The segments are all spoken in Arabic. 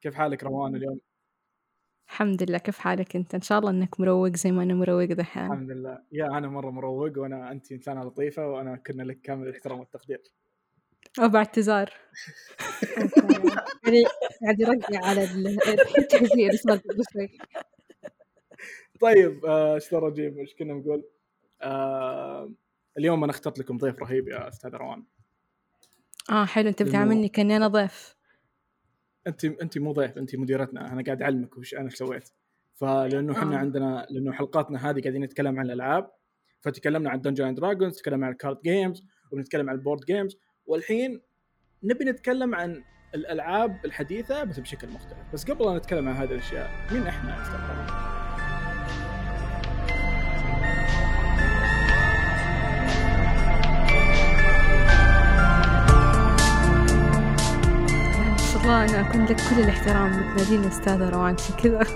كيف حالك روان اليوم؟ الحمد لله كيف حالك أنت؟ إن شاء الله إنك مروق زي ما أنا مروق دحين الحمد لله. يا أنا مرة مروق وأنا انت إنسانة لطيفة وأنا كنا لك كامل الاحترام والتقدير أو باعتذار. يعني قاعد يرجع على التهزيء اللي صار قبل شوي طيب آه، إيش ترى جيب إيش كنا نقول؟ آه اليوم أنا اخترت لكم ضيف رهيب يا أستاذ روان. آه حلو. أنت بتعاملني كأني أنا ضيف. أنت أنت مو ضيف أنت مديرتنا أنا قاعد أعلمك وش أنا سويت. فلأنه إحنا آه. عندنا لأنه حلقاتنا هذه قاعدين نتكلم عن الألعاب فتكلمنا عن Dungeons and Dragons تكلمنا عن ال card games وبنتكلم عن ال board games والحين نبي نتكلم عن الألعاب الحديثة بس بشكل مختلف. بس قبل لا نتكلم عن هذه الأشياء مين إحنا؟ يا الله أنا أكون لك كل الاحترام بتناديني أستاذة روان كذا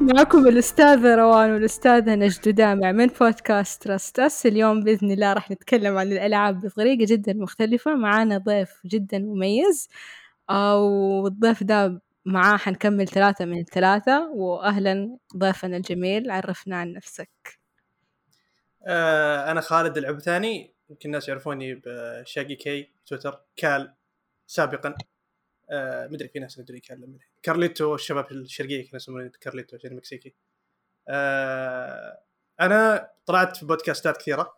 معكم الأستاذة روان والأستاذة نجد دامع من بودكاست تراستس اليوم بإذن الله راح نتكلم عن الألعاب بطريقة جدا مختلفة. معانا ضيف جدا مميز. والضيف ده معاه حنكمل ثلاثة من الثلاثة. وأهلا ضيفنا الجميل عرفنا عن نفسك. آه أنا خالد العبثاني. يمكن الناس يعرفوني بشاقي كي تويتر كال. سابقا آه مدري في ناس ندري يكلم كارليتو الشباب الشرقية كانوا يسمونه كارليتو عشان مكسيكي. آه أنا طلعت في بودكاستات كثيرة.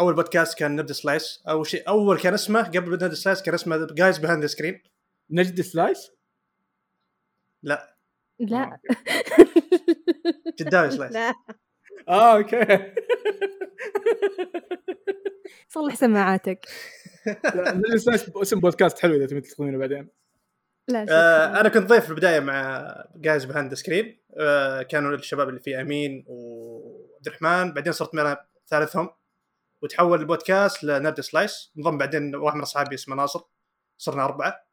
أول بودكاست كان Nerd Slice. أول شيء أول كان اسمه قبل Nerd Slice كان اسمه Guys Behind Screen نجد slice؟ لا. لا. جداوي slice. لا. آه أوكي. صلح سماعاتك. اسم بودكاست حلو إذا تبي تاخذونه بعدين. لا آه أنا كنت ضيف في البداية مع Guys Behind Screen. آه كانوا الشباب اللي فيه أمين وعبد الرحمن. بعدين صرت أنا ثالثهم. وتحول البودكاست ل Nerd Slice. انضم بعدين واحد من أصحابي اسمه ناصر. صرنا أربعة.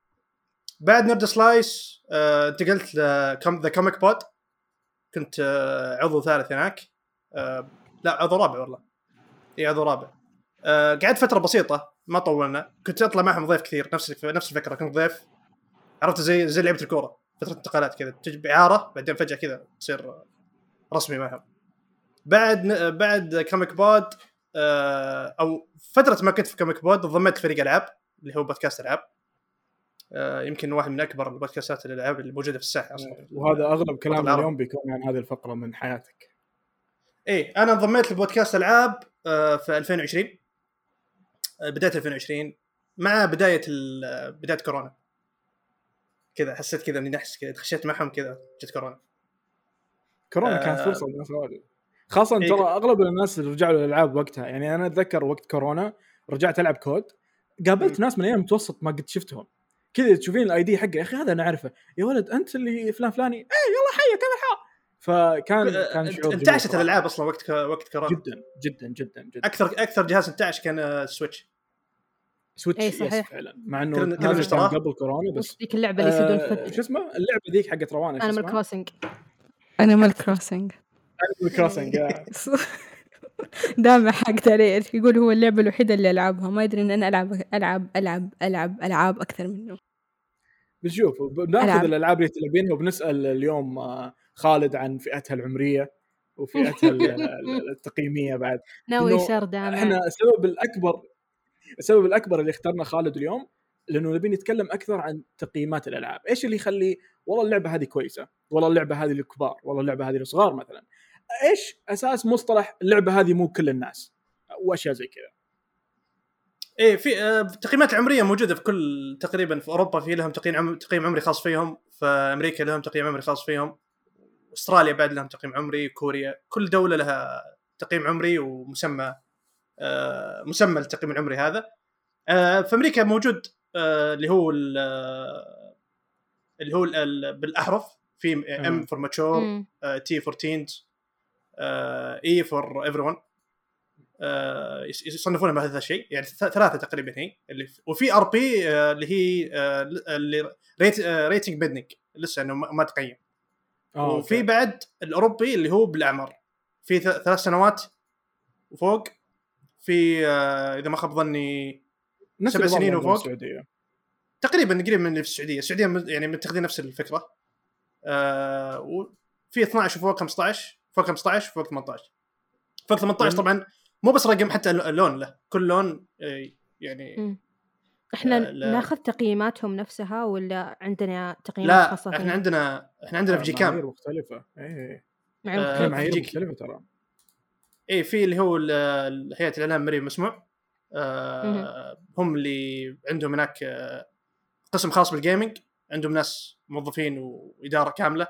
بعد Nerd Slice آه انتقلت The Comic Pod كنت آه عضو ثالث هناك. آه لا عضو رابع والله. إي عضو رابع. آه قعدت فترة بسيطة ما طولنا. كنت أطلع معهم ضيف كثير نفس نفس الفكرة كنت ضيف. عرفت زي زي لعبة الكورة فترة انتقالات كذا. تجي باعاره بعدين فجأة كذا تصير رسمي معهم. بعد بعد Comic Pod آه، أو فترة ما كنت في Comic Pod انضميت فريق ألعاب اللي هو بودكاست ألعاب. آه، يمكن واحد من أكبر البودكاستات الألعاب اللي موجودة في الساحة أصلا. وهذا أغلب كلام اليوم بيكون عن هذه الفقرة من حياتك. إيه أنا انضميت لبودكاست ألعاب آه، في 2020 بداية 2020 مع بداية بداية كورونا. كذا حسيت كذا إني نحس كذا خشيت معهم كذا جت كورونا. كورونا آه كانت فرصة للناس خاصة إيه ترى أغلب الناس اللي رجعوا للألعاب وقتها يعني أنا أتذكر وقت كورونا رجعت ألعب كود قابلت ناس من أيام المتوسط ما قد شفتهم. كذا تشوفين ال ID حقه يا أخي هذا أنا أعرفه. يا ولد أنت اللي فلان فلاني. اي يلا حيا كيف الحال. فكان كان شعور انتعشت الألعاب أصلا وقت وقت كورونا جدا جدا جدا جدا. أكثر أكثر جهاز انتعش كان Switch Switch أي صحيح. فعلا. مع إنه كان قبل كورونا بس ذيك اللعبة اللي يسدون آه شو اسمه؟ اللعبة ذيك حقت روان Animal Crossing Animal Crossing Animal Crossing دامع حق عليه يقول هو اللعبة الوحيدة اللي ألعبها. ما يدري إن أنا ألعب ألعب ألعب ألعب ألعاب أكثر منه. بنشوف بناخذ الألعاب اللي تلعبينها وبنسأل اليوم آه، خالد عن فئتها العمرية وفئتها التقييمية بعد ناوي شر دامع إحنا السبب الاكبر السبب الأكبر اللي اخترنا خالد اليوم لأنه نبي نتكلم أكثر عن تقييمات الألعاب، إيش اللي يخلي والله اللعبة هذه كويسة، والله اللعبة هذه للكبار، والله اللعبة هذه للصغار مثلا. إيش أساس مصطلح اللعبة هذه مو كل الناس؟ وأشياء زي كذا. إيه في آه التقييمات العمريه موجودة في كل تقريبا في أوروبا في لهم تقييم عم تقييم عمري خاص فيهم، في أمريكا لهم تقييم عمري خاص فيهم. أستراليا بعد لهم تقييم عمري، كوريا، كل دولة لها تقييم عمري ومسمى آه، مسمى التقييم العمري هذا. آه، في أمريكا موجود آه، اللي هو اللي هو بالأحرف في M for mature T for teens E for everyone يصنفونها بهذا الشيء يعني ثلاثة تقريبا هي اللي وفي RP اللي هي اللي rate rating pending لسه إنه ما تقيم. وفي بعد الأوروبي اللي هو بالأعمار. في ثلاث سنوات وفوق. في آه، إذا ما خاب ظني سبع سنين وفوق. تقريبا قريب من اللي في السعودية. السعودية يعني متخذين نفس الفكرة. آه وفي 12 وفوق 15 فوق 15 وفوق 18 فوق 18 طبعا مو بس رقم حتى اللون له. كل لون آه، يعني. إحنا آه، لا. ناخذ تقييماتهم نفسها ولا عندنا تقييمات لا خاصة إحنا؟ عندنا إحنا عندنا في GCAM؟ معايير مختلفة. آه، في مختلف. معايير GCAM. مختلفة ترى. اي في اللي هو ال- هيئة الإعلام المرئي المسموع. آه هم اللي عندهم هناك آه، قسم خاص بال gaming عندهم ناس موظفين وإدارة كاملة.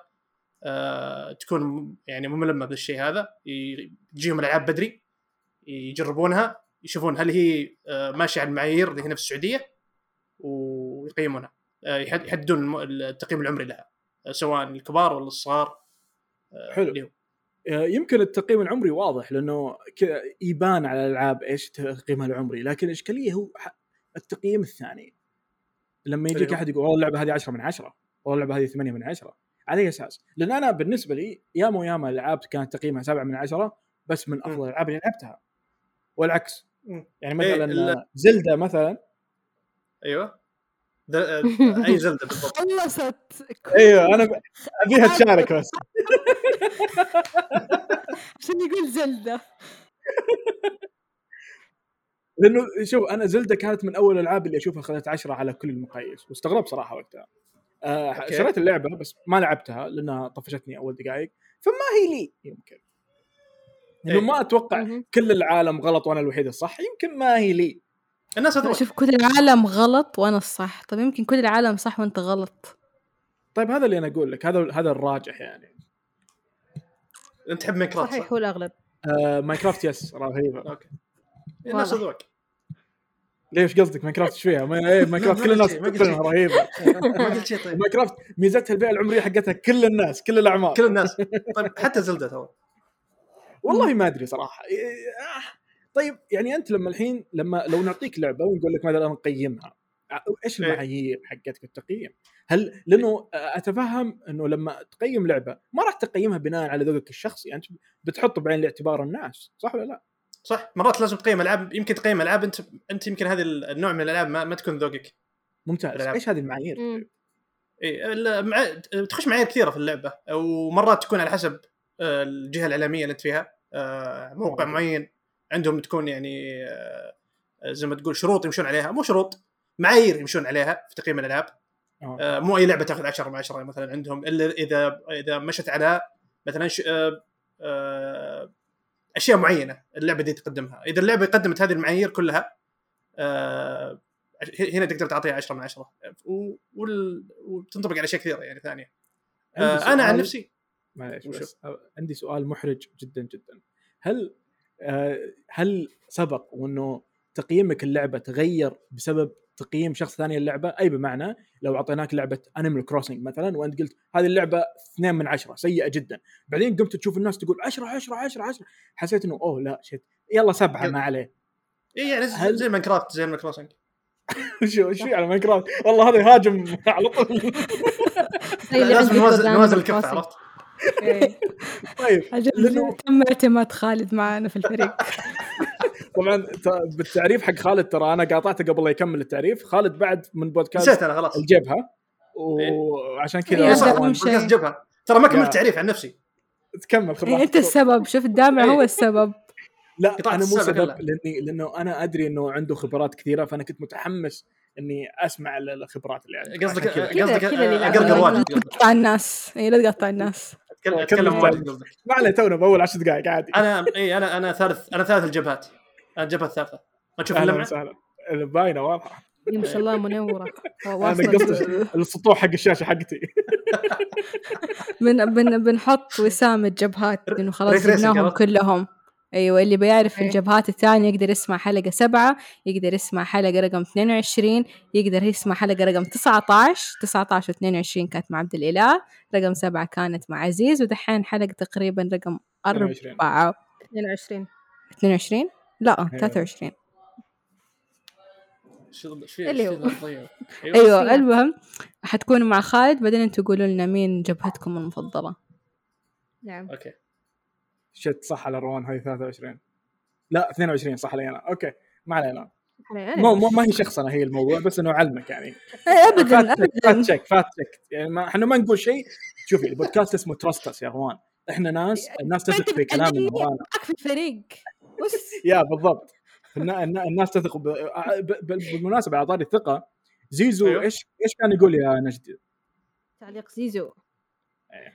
آه تكون يعني ملمة بالشيء هذا. ي- تجيهم الألعاب بدري يجربونها يشوفون هل هي آه ماشية على المعايير اللي هنا في السعودية. ويقيمونها آه يحد- يحددون التقييم العمري لها آه، سواء الكبار ولا الصغار آه، حلو. آه، يمكن التقييم العمري واضح لأنه يبان على الألعاب إيش تقييمها العمري لكن الإشكالية هو التقييم الثاني لما يجيك؟ أحد يقول والله اللعبة هذه 10 من 10 والله اللعبة هذه 8 من 10 على أي أساس؟ لأن أنا بالنسبة لي ياما وياما ألعاب كانت تقييمها 7 من 10 بس من أفضل الالعاب اللي لعبتها والعكس. يعني إيه، مثلا زلدا مثلا أيوه. آه، أي زلدة بالضبط. خلصت. أيوه أنا أبيها تشارك بس. عشان يقول زلدة. لأنه شوف أنا زلدا كانت من أول الألعاب اللي أشوفها اخذت 10 على كل المقاييس. واستغربت صراحة وقتها. آه. شريت اللعبة بس ما لعبتها لأنها طفشتني أول دقائق فما هي لي يمكن. إنه إيه. ما أتوقع. كل العالم غلط وأنا الوحيد الصح. يمكن ما هي لي. الناس اذواق شوف كل العالم غلط وأنا الصح. طب يمكن كل العالم صح وأنت غلط. طيب هذا اللي أنا أقول لك. هذا هذا الراجح يعني. أنت تحب Minecraft صحيح صح؟ هو الأغلب. آه Minecraft yes رهيبة. okay. الناس. اذواق ليش قصدك Minecraft إيش فيها؟ ما Minecraft كل الناس ما قلت تقول شيء. إنها رهيبة. ما قلت شيء طيب. Minecraft ميزتها الفئه العمرية حقتها كل الناس كل الأعمار. كل الناس. طيب حتى Zelda ترى والله ما أدري صراحة. إيه، آه. طيب يعني أنت لما الحين لما لو نعطيك لعبة ونقول لك مثلا نقيمها إيش إيه. المعايير حقتك في التقييم؟ هل لأنه أتفهم إنه لما تقيم لعبة ما راح تقيمها بناء على ذوقك الشخصي أنت بتحط بعين الاعتبار الناس صح ولا لا؟ صح مرات لازم تقيم ألعاب يمكن تقيم ألعاب أنت أنت يمكن هذه النوع من الألعاب ما, ما تكون ذوقك ممتاز الألعاب. إيش هذه المعايير؟ مم. اي ال- مع... تخش معايير كثيرة في اللعبة ومرات تكون على حسب آه، الجهة الإعلامية اللي أنت فيها آه، موقع. معين عندهم تكون يعني آه، زي ما تقول شروط يمشون عليها. مو شروط معايير يمشون عليها في تقييم الألعاب. آه. مو أي لعبة تاخذ 10 من 10 مثلا عندهم. إلا إذا إذا مشت على مثلا ش... آه، أشياء معينة اللعبة دي تقدمها. إذا اللعبة قدمت هذه المعايير كلها هنا تقدر تعطيها 10 من 10 و- وال... وتنطبق على أشياء كثيرة يعني ثانية. أنا عن نفسي. معليش؟ بس عندي سؤال محرج جدا جدا. هل هل سبق وإنه تقييمك اللعبة تغير بسبب تقييم شخص ثاني اللعبه أي بمعنى؟ لو أعطيناك لعبة Animal Crossing مثلا وأنت قلت هذه اللعبة اثنين من عشرة سيئة جدا. بعدين قمت تشوف الناس تقول 10 10 10 10 حسيت إنه oh لا shit. يلا سبعة ما عليه. إي يعني زي- هل- زي Minecraft زي ال Animal Crossing شو في على Minecraft والله هذا هاجم على طول. اللي لازم نوازن الكفة. عرفت؟ إيه. طيب لأنه- تم اعتماد خالد معنا في الفريق طبعا بالتعريف حق خالد ترى أنا قاطعته قبل لا يكمل التعريف خالد بعد من بودكاست نسيت أنا خلاص الجبهة وعشان إيه، كذا. بودكاست جبهه ترى ما. كملت تعريف عن نفسي تكمل إيه، راحتك. انت السبب شوف الدامع هو السبب لا أنا مو السبب سبب. لأني لأنه أنا أدري إنه عنده خبرات كثيرة فأنا كنت متحمس إني أسمع ال- الخبرات اللي عنده قصدك قصدك أقرقر. واجد لا قصدك. تقطع الناس اي لا تقطع الناس اتكلم. واجد قصدك. ما عليه تونا بأول عشر دقائق عادي. أنا إي أنا أنا ثالث أنا ثالث الجبهات. أنا الجبهة الثالثة. ما تشوف أهلا اللمعة. وسهلا. باينه واضحة. ما شاء الله منورة. أنا قصدي السطوح حق الشاشة حقتي. بن بن بنحط وسام الجبهات لأنه خلاص جبناهم؟ كلهم. أيوه اللي بيعرف إيه. الجبهات الثانية يقدر يسمع حلقة سبعة يقدر يسمع حلقة رقم 22 يقدر يسمع حلقة رقم 19 19 و 22 كانت مع عبد الإله رقم سبعة كانت مع عزيز ودحين حلقة تقريبا رقم 22. أربعة 22 22 لا أيوة. 23 شو إيش في اللي إيش هو. في طيب أيوه فيها. المهم حتكونوا مع خالد بعدين أنتوا قولوا لنا مين جبهتكم المفضلة نعم أوكي شت صح على روان هاي 23 لا 22 صح علي أنا. أوكي ما علينا مو مو ما هي شخصنه هي الموضوع بس إنه علمك يعني. إيه، ابدا فات ابدا. تشيك فات تشيك يعني ما إحنا ما نقول شيء. شوفي البودكاست اسمه تراستس يا إخوان. إحنا ناس الناس تثق في كلامنا ورانا معك في الفريق. بس يا بالضبط. النا- النا- الناس تثق ب... ب... ب... بالمناسبة أعطاني الثقه زيزو أيوه. إيش إيش كان يقول يا نجد؟ تعليق زيزو. إيه.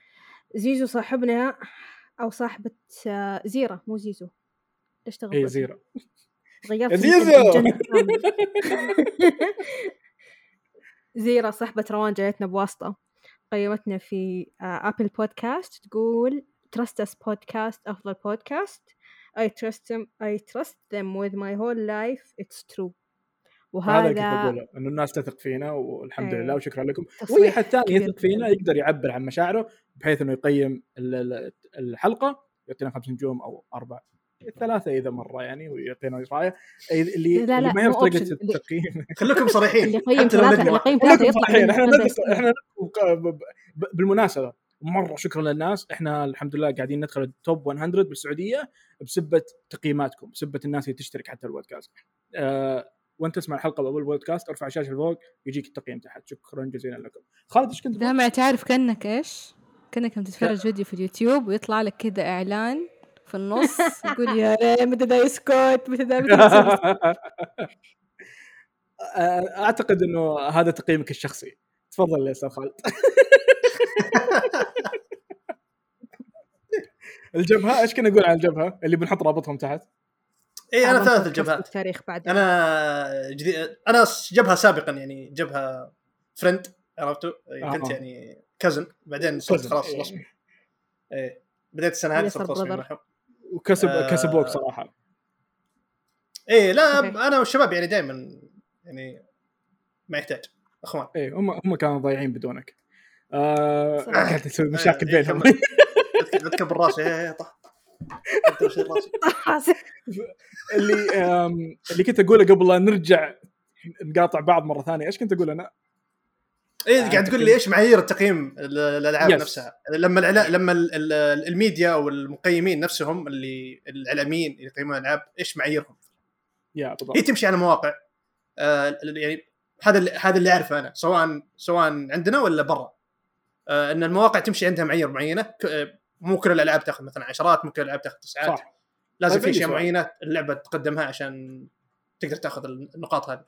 زيزو صاحبنا. أو صاحبة آه، زيرة مو زيزو. ليش تغير اي زيرو غيرت زيزو! زيرة صاحبة روان جايتنا بواسطة. قيمتنا في آه، أبل بودكاست تقول trust us بودكاست أفضل بودكاست I trust them I trust them with my whole life. It's true. هذا اللي كنت وهذا بقوله إنه الناس تثق فينا والحمد إيه. لله وشكرا لكم. واي احد ثاني يثق فينا. يقدر يعبر عن مشاعره. بحيث إنه يقيم ال- ال- الحلقة يعطينا خمس نجوم أو أربع ثلاثة إذا مرة يعني ويعطينا رايه اللي لا، لا، اللي ما. اللي- التقييم. خليكم صريحين. اللي يقيم ثلاثة اللي يقيم ثلاثة يطلع إحنا الثلاثة. إحنا ندخل ب- ب- بالمناسبة مرة شكرا للناس. إحنا الحمد لله قاعدين ندخل التوب 100 بالسعودية بسبة تقييماتكم بسبة الناس اللي تشترك حتى البودكاست. أه وأنت تسمع الحلقة قبل البودكاست ارفع الشاشه لفوق يجيك التقييم تحت. شكرا جزيلا لكم. خالد إيش كنت؟ دائما تعرف كأنك إيش؟ كأنك لما تتفرج فيديو في اليوتيوب ويطلع لك كذا إعلان في النص يقول يا ريت متى ده يسكت متى ده متى ده يسكت؟ أعتقد إنه هذا تقييمك الشخصي. تفضل يا أستاذ خالد. الجبهة إيش كنا نقول عن الجبهة؟ اللي بنحط رابطهم تحت. اي أنا ثلاث الجبهات بالتاريخ بعد. أنا جديد أنا جبهة سابقا يعني جبهة friend عرفتوا. كنت يعني cousin بعدين صرت. خلاص إيه. رسمي إيه بديت السنة هذه صرت رسمي. معهم وكسب آه. كسبوك صراحة إيه لا صحيح. أنا والشباب يعني دائما يعني ما يحتاج أخوان إيه هم هم كانوا ضايعين بدونك آه. قاعد تسوي مشاكل إيه، بينهم راسي إيه إيه، طح. اللي اللي كنت أقوله قبل لا نرجع نقاطع بعض مرة ثانية إيش كنت أقول أنا؟ إيه آه، قاعد تقول. لي إيش معايير التقييم ال- الألعاب Yes. نفسها لما العلا... لما ال- ال- الميديا والمقيمين نفسهم اللي الإعلاميين اللي يقيمون الألعاب إيش معاييرهم؟ يا هي بالضبط تمشي على مواقع آه يعني هذا اللي هذا اللي أعرفه أنا سواء سواء عندنا ولا برا آه إن المواقع تمشي عندها معايير معينة ك- مو كل الألعاب تأخذ مثلا عشرات مو كل الألعاب تأخذ تسعات صح لازم طيب في أشياء. معينة اللعبة تقدمها عشان تقدر تأخذ النقاط هذه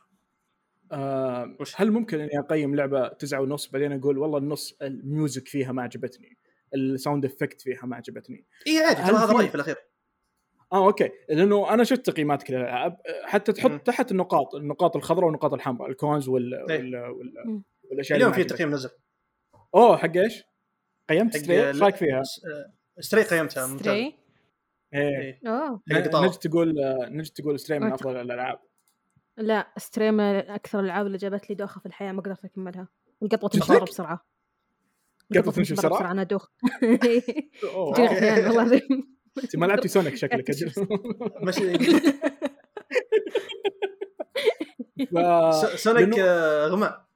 آه وش؟ هل ممكن إني أقيم لعبة تسعة ونص بعدين أقول والله النص ال music فيها ما عجبتني ال sound effect فيها ما عجبتني اي عادي ترى هذا رأيي في الأخير آه okay لأنه أنا شفت تقييمات كل الالعاب حتى تحط مم. تحت النقاط النقاط الخضراء والنقاط الحمراء ال cons وال, إيه. وال... وال... والأشياء اليوم في. تقييم نزل أوه حق إيش؟ قيمت Stray إيش رأيك فيها؟ آه، Stray قيمتها ممتاز Stray إيه إيه. القطار. نجد تقول نجد تقول Stray من. أفضل الألعاب لا Stray من أكثر الألعاب اللي جابت لي دوخة في الحياة ما قدرت أكملها. القطوه برا بسرعة. القطوة تمشي برا بسرعة؟ أنا. تجيني أحيانا والله العظيم. أنت ما لعبتي Sonic شكلك أجل. ماشي. Sonic آه، غماء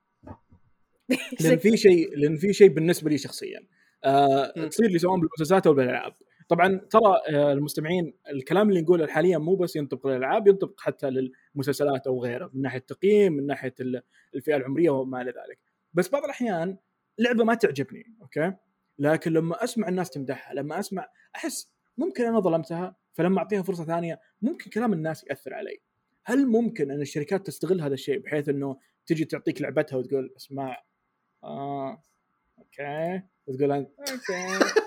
لأن في شيء لأن في شيء بالنسبة لي شخصيا. آه. تصير لي سواء بالمسلسلات أو بالألعاب. طبعا ترى آه المستمعين الكلام اللي نقوله حاليا مو بس ينطبق للألعاب ينطبق حتى للمسلسلات أو غيره من ناحية التقييم من ناحية ال- الفئة العمرية وما إلى ذلك. بس بعض الأحيان لعبة ما تعجبني أوكي؟ لكن لما أسمع الناس تمدحها لما أسمع أحس ممكن أنا ظلمتها فلما أعطيها فرصة ثانية ممكن كلام الناس يأثر علي. هل ممكن أن الشركات تستغل هذا الشيء بحيث إنه تجي تعطيك لعبتها وتقول أسمع آه okay؟ وتقول أنت okay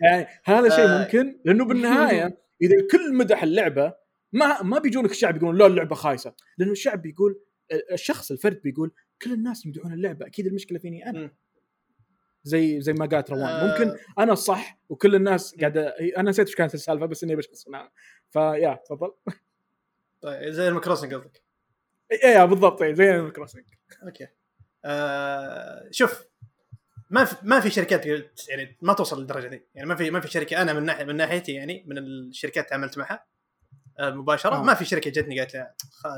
يعني هذا شيء آه. ممكن لأنه بالنهاية إذا الكل مدح اللعبة ما ما بيجونك الشعب يقولون لا اللعبة خايسة لأنه الشعب بيقول الشخص الفرد بيقول كل الناس يمدحون اللعبة أكيد المشكلة فيني أنا. زي زي ما قالت روان آه. ممكن أنا الصح وكل الناس قاعدة أنا نسيت إيش كانت السالفة بس إني بشخص معها فيا تفضل طيب زي Animal Crossing قصدك إي إيه، بالضبط زي ال Crossing okay آه شوف ما في ما في شركات يعني ما توصل للدرجة دي يعني ما في ما في شركة أنا من ناحيه من ناحيتي يعني من الشركات اللي تعاملت معها آه مباشرة آه. ما في شركة جتني قالت لي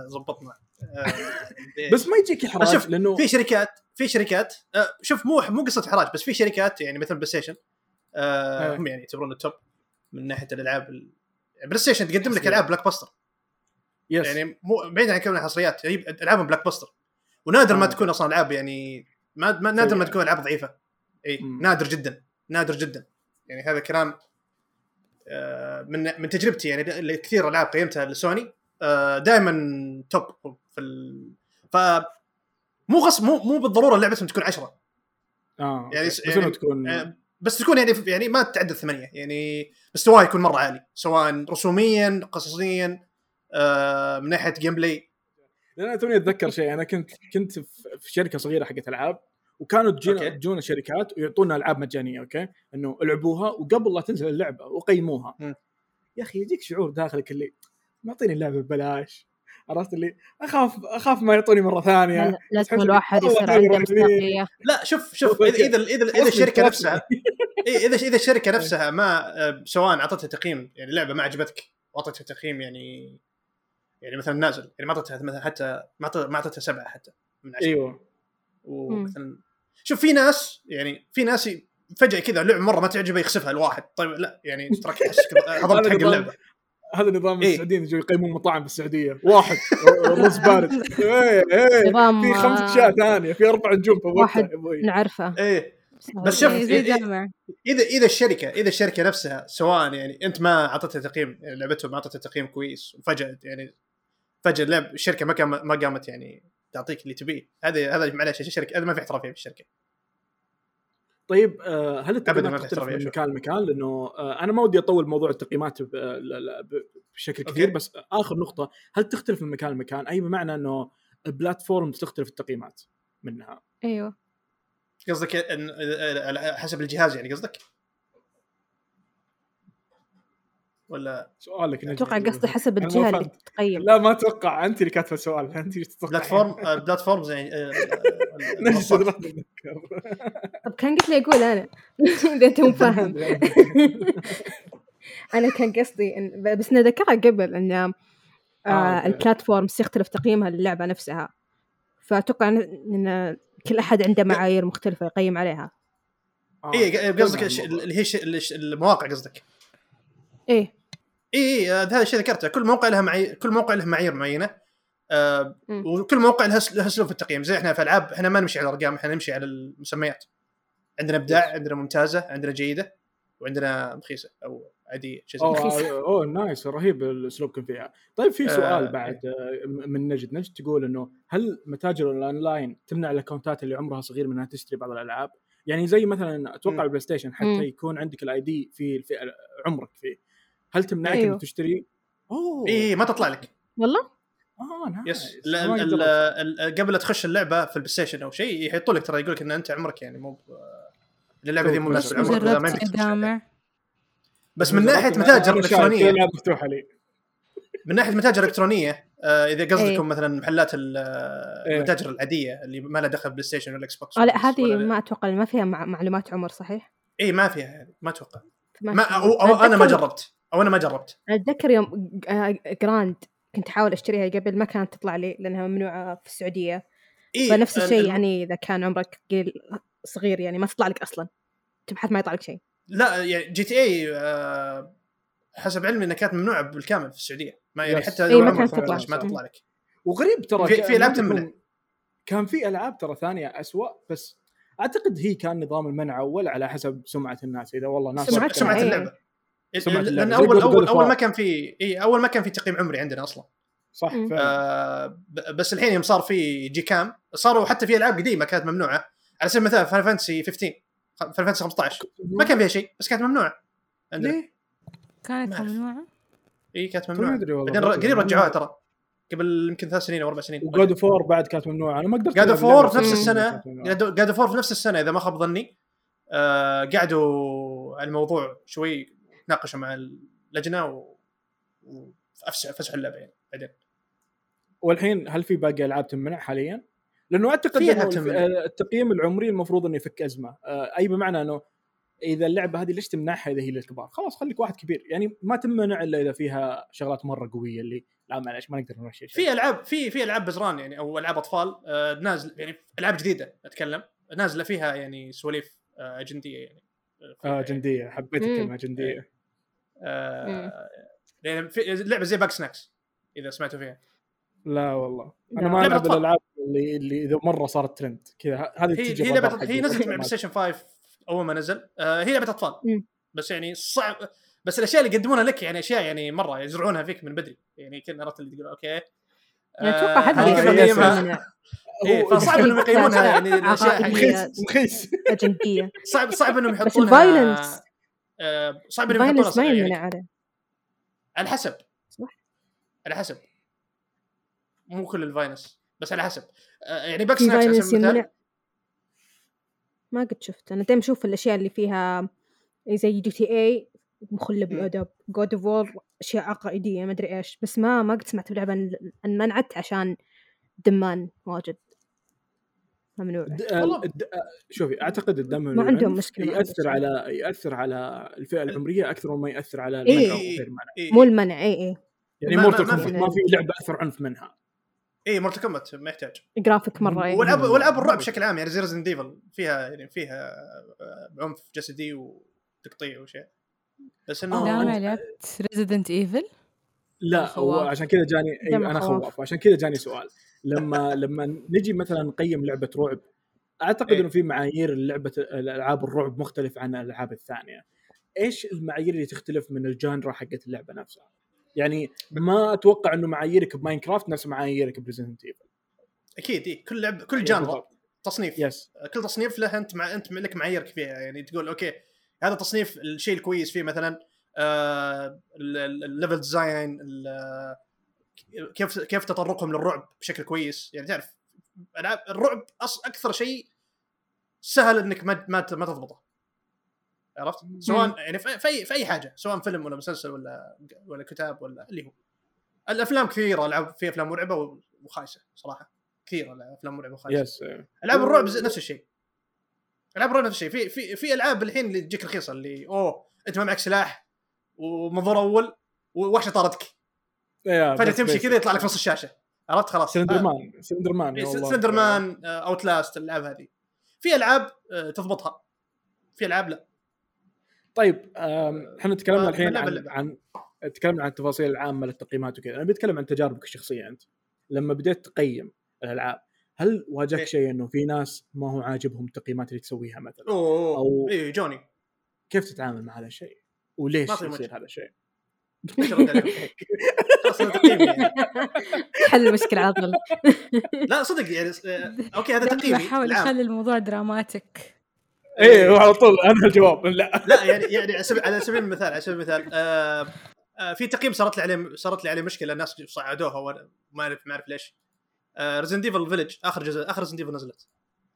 زبطنا آه بس ما يجيك إحراج شوف لأنه في شركات في شركات آه شوف مو مو قصة إحراج بس في شركات يعني مثل PlayStation آه. هم يعني يعتبرون ال top من ناحية الألعاب ال- PlayStation تقدم لك. ألعاب blockbuster yes يعني مو بعيد عن كونها حصريات هي ألعابهم blockbuster ونادر ما آه. تكون أصلا ألعاب يعني ما, ما نادر ما. تكون ألعاب ضعيفة اي. نادر جدا نادر جدا. يعني هذا كلام آه، من من تجربتي. يعني كثير العاب قيمتها لسوني دائما top في ال... ف مو قصة مو مو بالضرورة لعبتهم تكون عشرة. آه يعني بس يعني- تكون آه، بس تكون يعني يعني ما تتعدى الثمانيه يعني مستواه يكون مرة عالي سواء رسوميا قصصيا آه، من ناحية gameplay لأن أنا توني أتذكر شيء. أنا كنت كنت في في شركة صغيرة حقت ألعاب. وكانوا تجينا. تجونا شركات ويعطونا ألعاب مجانية أوكي إنه ألعبوها وقبل لا تنزل اللعبة وقيموها. يا أخي يجيك شعور داخلك اللي معطيني اللعبة ببلاش عرفت اللي أخاف أخاف ما يعطوني مرة ثانية لا- لازم الواحد يصير عنده رهيب. مصداقية لا شوف شوف إذا. إذا إذا, إذا الشركة. نفسها إذا إذا الشركة نفسها ما سواء أعطتها تقييم يعني لعبة ما عجبتك وأعطتها تقييم يعني يعني مثلا نازل يعني ما أعطتها مثلا حتى ما أعطتها سبعة حتى من عشرة أيوه ومثلا شوف في ناس يعني في ناس فجأة كذا لعبة مرة ما تعجبه يخسفها الواحد. طيب لا يعني تراك تحسك هضمت حق هذا نظام- اللعبة. هذا نظام إيه. السعوديين يجوا يقيمون مطاعم بالسعودية. واحد رز بارد. إيه إيه. نظام في خمس آه، أشياء ثانية في أربع نجوم في واحد. نعرفه. إيه. بس شوف، إيه، إيه، إذا إذا الشركة إذا الشركة نفسها سواء يعني أنت ما أعطتها تقييم لعبتهم ما أعطتها تقييم كويس وفجأة يعني فجأة اللعب الشركة ما ما قامت يعني تعطيك اللي تبيه. هذا هذا معلش الشركة هذا ما في احترافية في الشركة. طيب آه، هل التقييمات تختلف من. مكان لمكان؟ لأنه آه، أنا ما ودي أطول موضوع التقييمات بشكل أوكي. كثير بس آخر نقطة هل تختلف من مكان لمكان؟ أي بمعنى أنه البلاتفورم تختلف التقييمات منها؟ أيوه. قصدك حسب الجهاز يعني قصدك؟ ولا سؤالك. أتوقع قصدي حسب ما الجهة اللي. تقيم لا ما أتوقع. أنت اللي كاتبة السؤال أنت إيش تتوقع. بلاتفورم آه، بلاتفورمز يعني آه، آه،. طب كان قلت لي أقول أنا. إذا أنت مو فاهم. أنا كان قصدي إن بس نذكرها قبل إن آه. البلاتفورمز يختلف تقييمها للعبة نفسها. فأتوقع إن إن كل أحد عنده معايير مختلفة يقيم عليها. آه. اي قصدك اللي هي الش- الش- المواقع قصدك. إيه. اي اي آه، هذا الشيء ذكرته كل موقع لها معايير كل موقع له معايير معينة. آه. وكل موقع له له اسلوب في التقييم. زي إحنا في ألعاب إحنا ما نمشي على الأرقام إحنا نمشي على المسميات. عندنا أبداع عندنا ممتازة عندنا جيدة وعندنا رخيصة أو عادية شيء. أوه أوه nice رهيب اسلوبكم فيها. طيب في آه، سؤال بعد آه، من نجد. نجد تقول إنه هل متاجر الأونلاين تمنع ال accountات اللي عمرها صغير من إنها تشتري بعض الألعاب؟ يعني زي مثلا أتوقع. البلاي ستيشن حتى. يكون عندك ال ID في الفئة عمرك فيه. هل تمنعك أيوه. انك تشتري أوه اي ما تطلع لك والله آه nice yes لا- ال-. ال- قبل لا تخش اللعبة في البلاي ستيشن أو شيء يحطوا لك ترى يقول لك إن أنت عمرك يعني مو ب- اللعبة ذي مو مناسبه عمرك ما. جامع بس من ناحية متاجر إلكترونية مفتوحه لي من ناحية متاجر إلكترونية آه إذا قصدكم إيه. مثلا محلات ال- إيه. المتاجر العادية اللي ما لها دخل بلاي ستيشن ولا إكس بوكس آه لا ولا- هذه ما أتوقع ما فيها مع- معلومات عمر صحيح؟ اي ما فيها ما أتوقع ما ما فيها. أو, أو أنا ما جربت أو أنا ما جربت. أتذكر يوم آه، Grand كنت أحاول أشتريها قبل ما كانت تطلع لي لأنها ممنوعة في السعودية. إيه فنفس ال- الشيء ال- يعني إذا كان عمرك قليل صغير يعني ما تطلع لك أصلا. تبحث ما يطلع لك شيء. لا يعني GTA آه حسب علمي إنها كانت ممنوعة بالكامل في السعودية. ما يعني. حتى إيه، لو ما عمرك كانت 18 تطلع. ما تطلع لك. وغريب ترى في- في ألعاب ما تكون- تمنع. كان في ألعاب ترى ثانية أسوأ بس أعتقد هي كان نظام المنع أول على حسب سمعة الناس. إذا والله ناس سمعة- سمعة إيه. اللعبة. لأن اول اول. أول ما كان في إي أول ما كان في تقييم عمري عندنا أصلا. صح. آه ب- بس الحين يوم صار في جي كام صاروا حتى في ألعاب قديمة كانت ممنوعة. على سبيل المثال فان فانتسي 15 فان فانتسي 15 ما كان فيها شيء بس كانت ممنوعة. عندنا. ليه؟ كانت. ممنوعة؟ إي كانت ما ممنوعة. أدري والله بعدين قريب رجعوها ترى. قبل يمكن ثلاث سنين أو أربع سنين. وجود اوف وور بعد كانت ممنوعة. أنا ما قدرت جاد اوف وور في نفس السنة. جاد اوف وور في نفس السنة إذا ما خاب ظني. آه قعدوا على الموضوع شوي. تناقشوا مع اللجنة و... وفسحوا فسحوا اللعبة يعني بعدين والحين هل في باقي ألعاب تمنع حاليا؟ لأنه أعتقد إنه تمنع. التقييم العمري المفروض إنه يفك أزمة آه، أي بمعنى إنه إذا اللعبة هذه ليش تمنعها إذا هي للكبار؟ خلاص خليك واحد كبير يعني ما تمنع إلا إذا فيها شغلات مرة قوية اللي لا معلش ما نقدر نمشي شيء. في العاب في في ألعاب بزران يعني أو ألعاب أطفال آه نازل يعني ألعاب جديدة أتكلم نازلة فيها يعني سواليف آه أجندية يعني آه، آه جندية حبيت. الكلمة جندية. آه يعني في لعبة زي باك سناكس إذا سمعتوا فيها. لا والله. أنا. ما لعبة ألعب. الألعاب اللي اللي إذا مرة صارت ترند كذا هذه هي تجي هي حقي. هي نزلت مع بلاي ستيشن 5 أول ما نزل. آه هي لعبة أطفال. مم. بس يعني صعب. بس الأشياء اللي يقدمونها لك يعني أشياء يعني مرة يزرعونها فيك من بدري. يعني كنا عرفت اللي تقول أوكي. يعني أتوقع آه، هذا هذه إيه، فصعب إنهم يقيمونها يعني الاشياء. حقيقية. مخيس مخيس. اجنديه صعب صعب إنهم بس يحطونها الفايلنس آه صعب إنهم يحطونها الفايلنس ما يمنع يعني عليه على حسب. صح. على حسب. مو كل الفاينس بس على حسب. آه يعني في باك سناكس على سبيل المثال ما قد شفت. أنا دائما أشوف الأشياء اللي فيها زي جي تي اي مخلة بالادب جود اوف وور أشياء عقائدية ما أدري إيش. بس ما ما قد سمعت بلعبة أن- انمنعت عشان دمان واجد. ممنوع. د- والله. الد- شوفي أعتقد الدم ما عندهم مع يأثر على يأثر على الفئة العمرية أكثر مما يأثر على إيه. المنع وغير المنع إيه. مو المنع اي اي يعني ما- مورتال ما- ما في- ما في لعبة أكثر عنف منها. اي مورتال كومبات ما يحتاج. جرافيك مرة اي والعاب والعاب الرعب بشكل عام يعني زي ريزن ديفل فيها يعني فيها آه، عنف جسدي وتقطيع وشيء. بس إنه لا آه، ما لعبت ريزيدنت ايفل لا هو خواف. عشان كذا جاني أيوة أنا خواف. خواف. عشان كذا جاني سؤال. لما لما نجي مثلا نقيم لعبة رعب أعتقد إيه. إنه في معايير لعبة الألعاب الرعب مختلف عن الألعاب الثانية. إيش المعايير اللي تختلف من ال genre حقت اللعبة نفسها؟ يعني ما أتوقع إنه معاييرك ب Minecraft نفس معاييرك ب Resident Evil أكيد إيه كل لعب كل genre تصنيف. yes كل تصنيف له أنت مع أنت لك معاييرك فيها يعني تقول أوكي هذا تصنيف الشيء الكويس فيه مثلا آه ال level design كيف كيف تطرقهم للرعب بشكل كويس؟ يعني تعرف العاب الرعب أص أكثر شيء سهل إنك ما ما ما تضبطه. عرفت؟ سواء يعني في في اي في أي حاجة سواء فيلم ولا مسلسل ولا ولا كتاب ولا اللي هو. الأفلام كثيرة العاب في أفلام مرعبة وخايسة صراحة. كثيرة الأفلام مرعبة وخايسة. yes ألعاب الرعب نفس الشيء. ألعاب الرعب نفس الشيء. في في في ألعاب الحين اللي تجيك رخيصه اللي أوه أنت ما معك سلاح ومنظور أول ووحشه طاردك فجأة تمشي كذا يطلع لك في نص الشاشة. عرفت؟ خلاص. Slender. Man سلندر مان. سلندر مان اوت لاست الألعاب هذه. في ألعاب آه، تضبطها. في ألعاب لا. طيب إحنا تكلمنا آه، الحين بلعب عن. عن تكلمنا عن التفاصيل العامة للتقييمات وكذا. أنا بتكلم عن تجاربك الشخصية أنت. لما بديت تقيم الألعاب هل واجهك إيه. شيء إنه في ناس ما هو عاجبهم التقييمات اللي تسويها مثلا؟ أوه أو- اي جوني. كيف تتعامل مع هذا الشيء؟ وليش يصير. هذا الشيء؟ عليهم؟ يعني. حل المشكلة على طول. لا صدق يعني أوكي هذا تقييمي بحاول العام. أخلي الموضوع دراماتيك. إيه وعلى طول أنا الجواب. لا. لا يعني يعني على سبيل- على سبيل المثال على سبيل المثال آه آه في تقييم صارت لي عليه صارت لي عليه مشكلة الناس صعدوها وأنا ما اعرف ما أعرف ليش. آه Resident Evil Village آخر جزء آخر Resident Evil نزلت.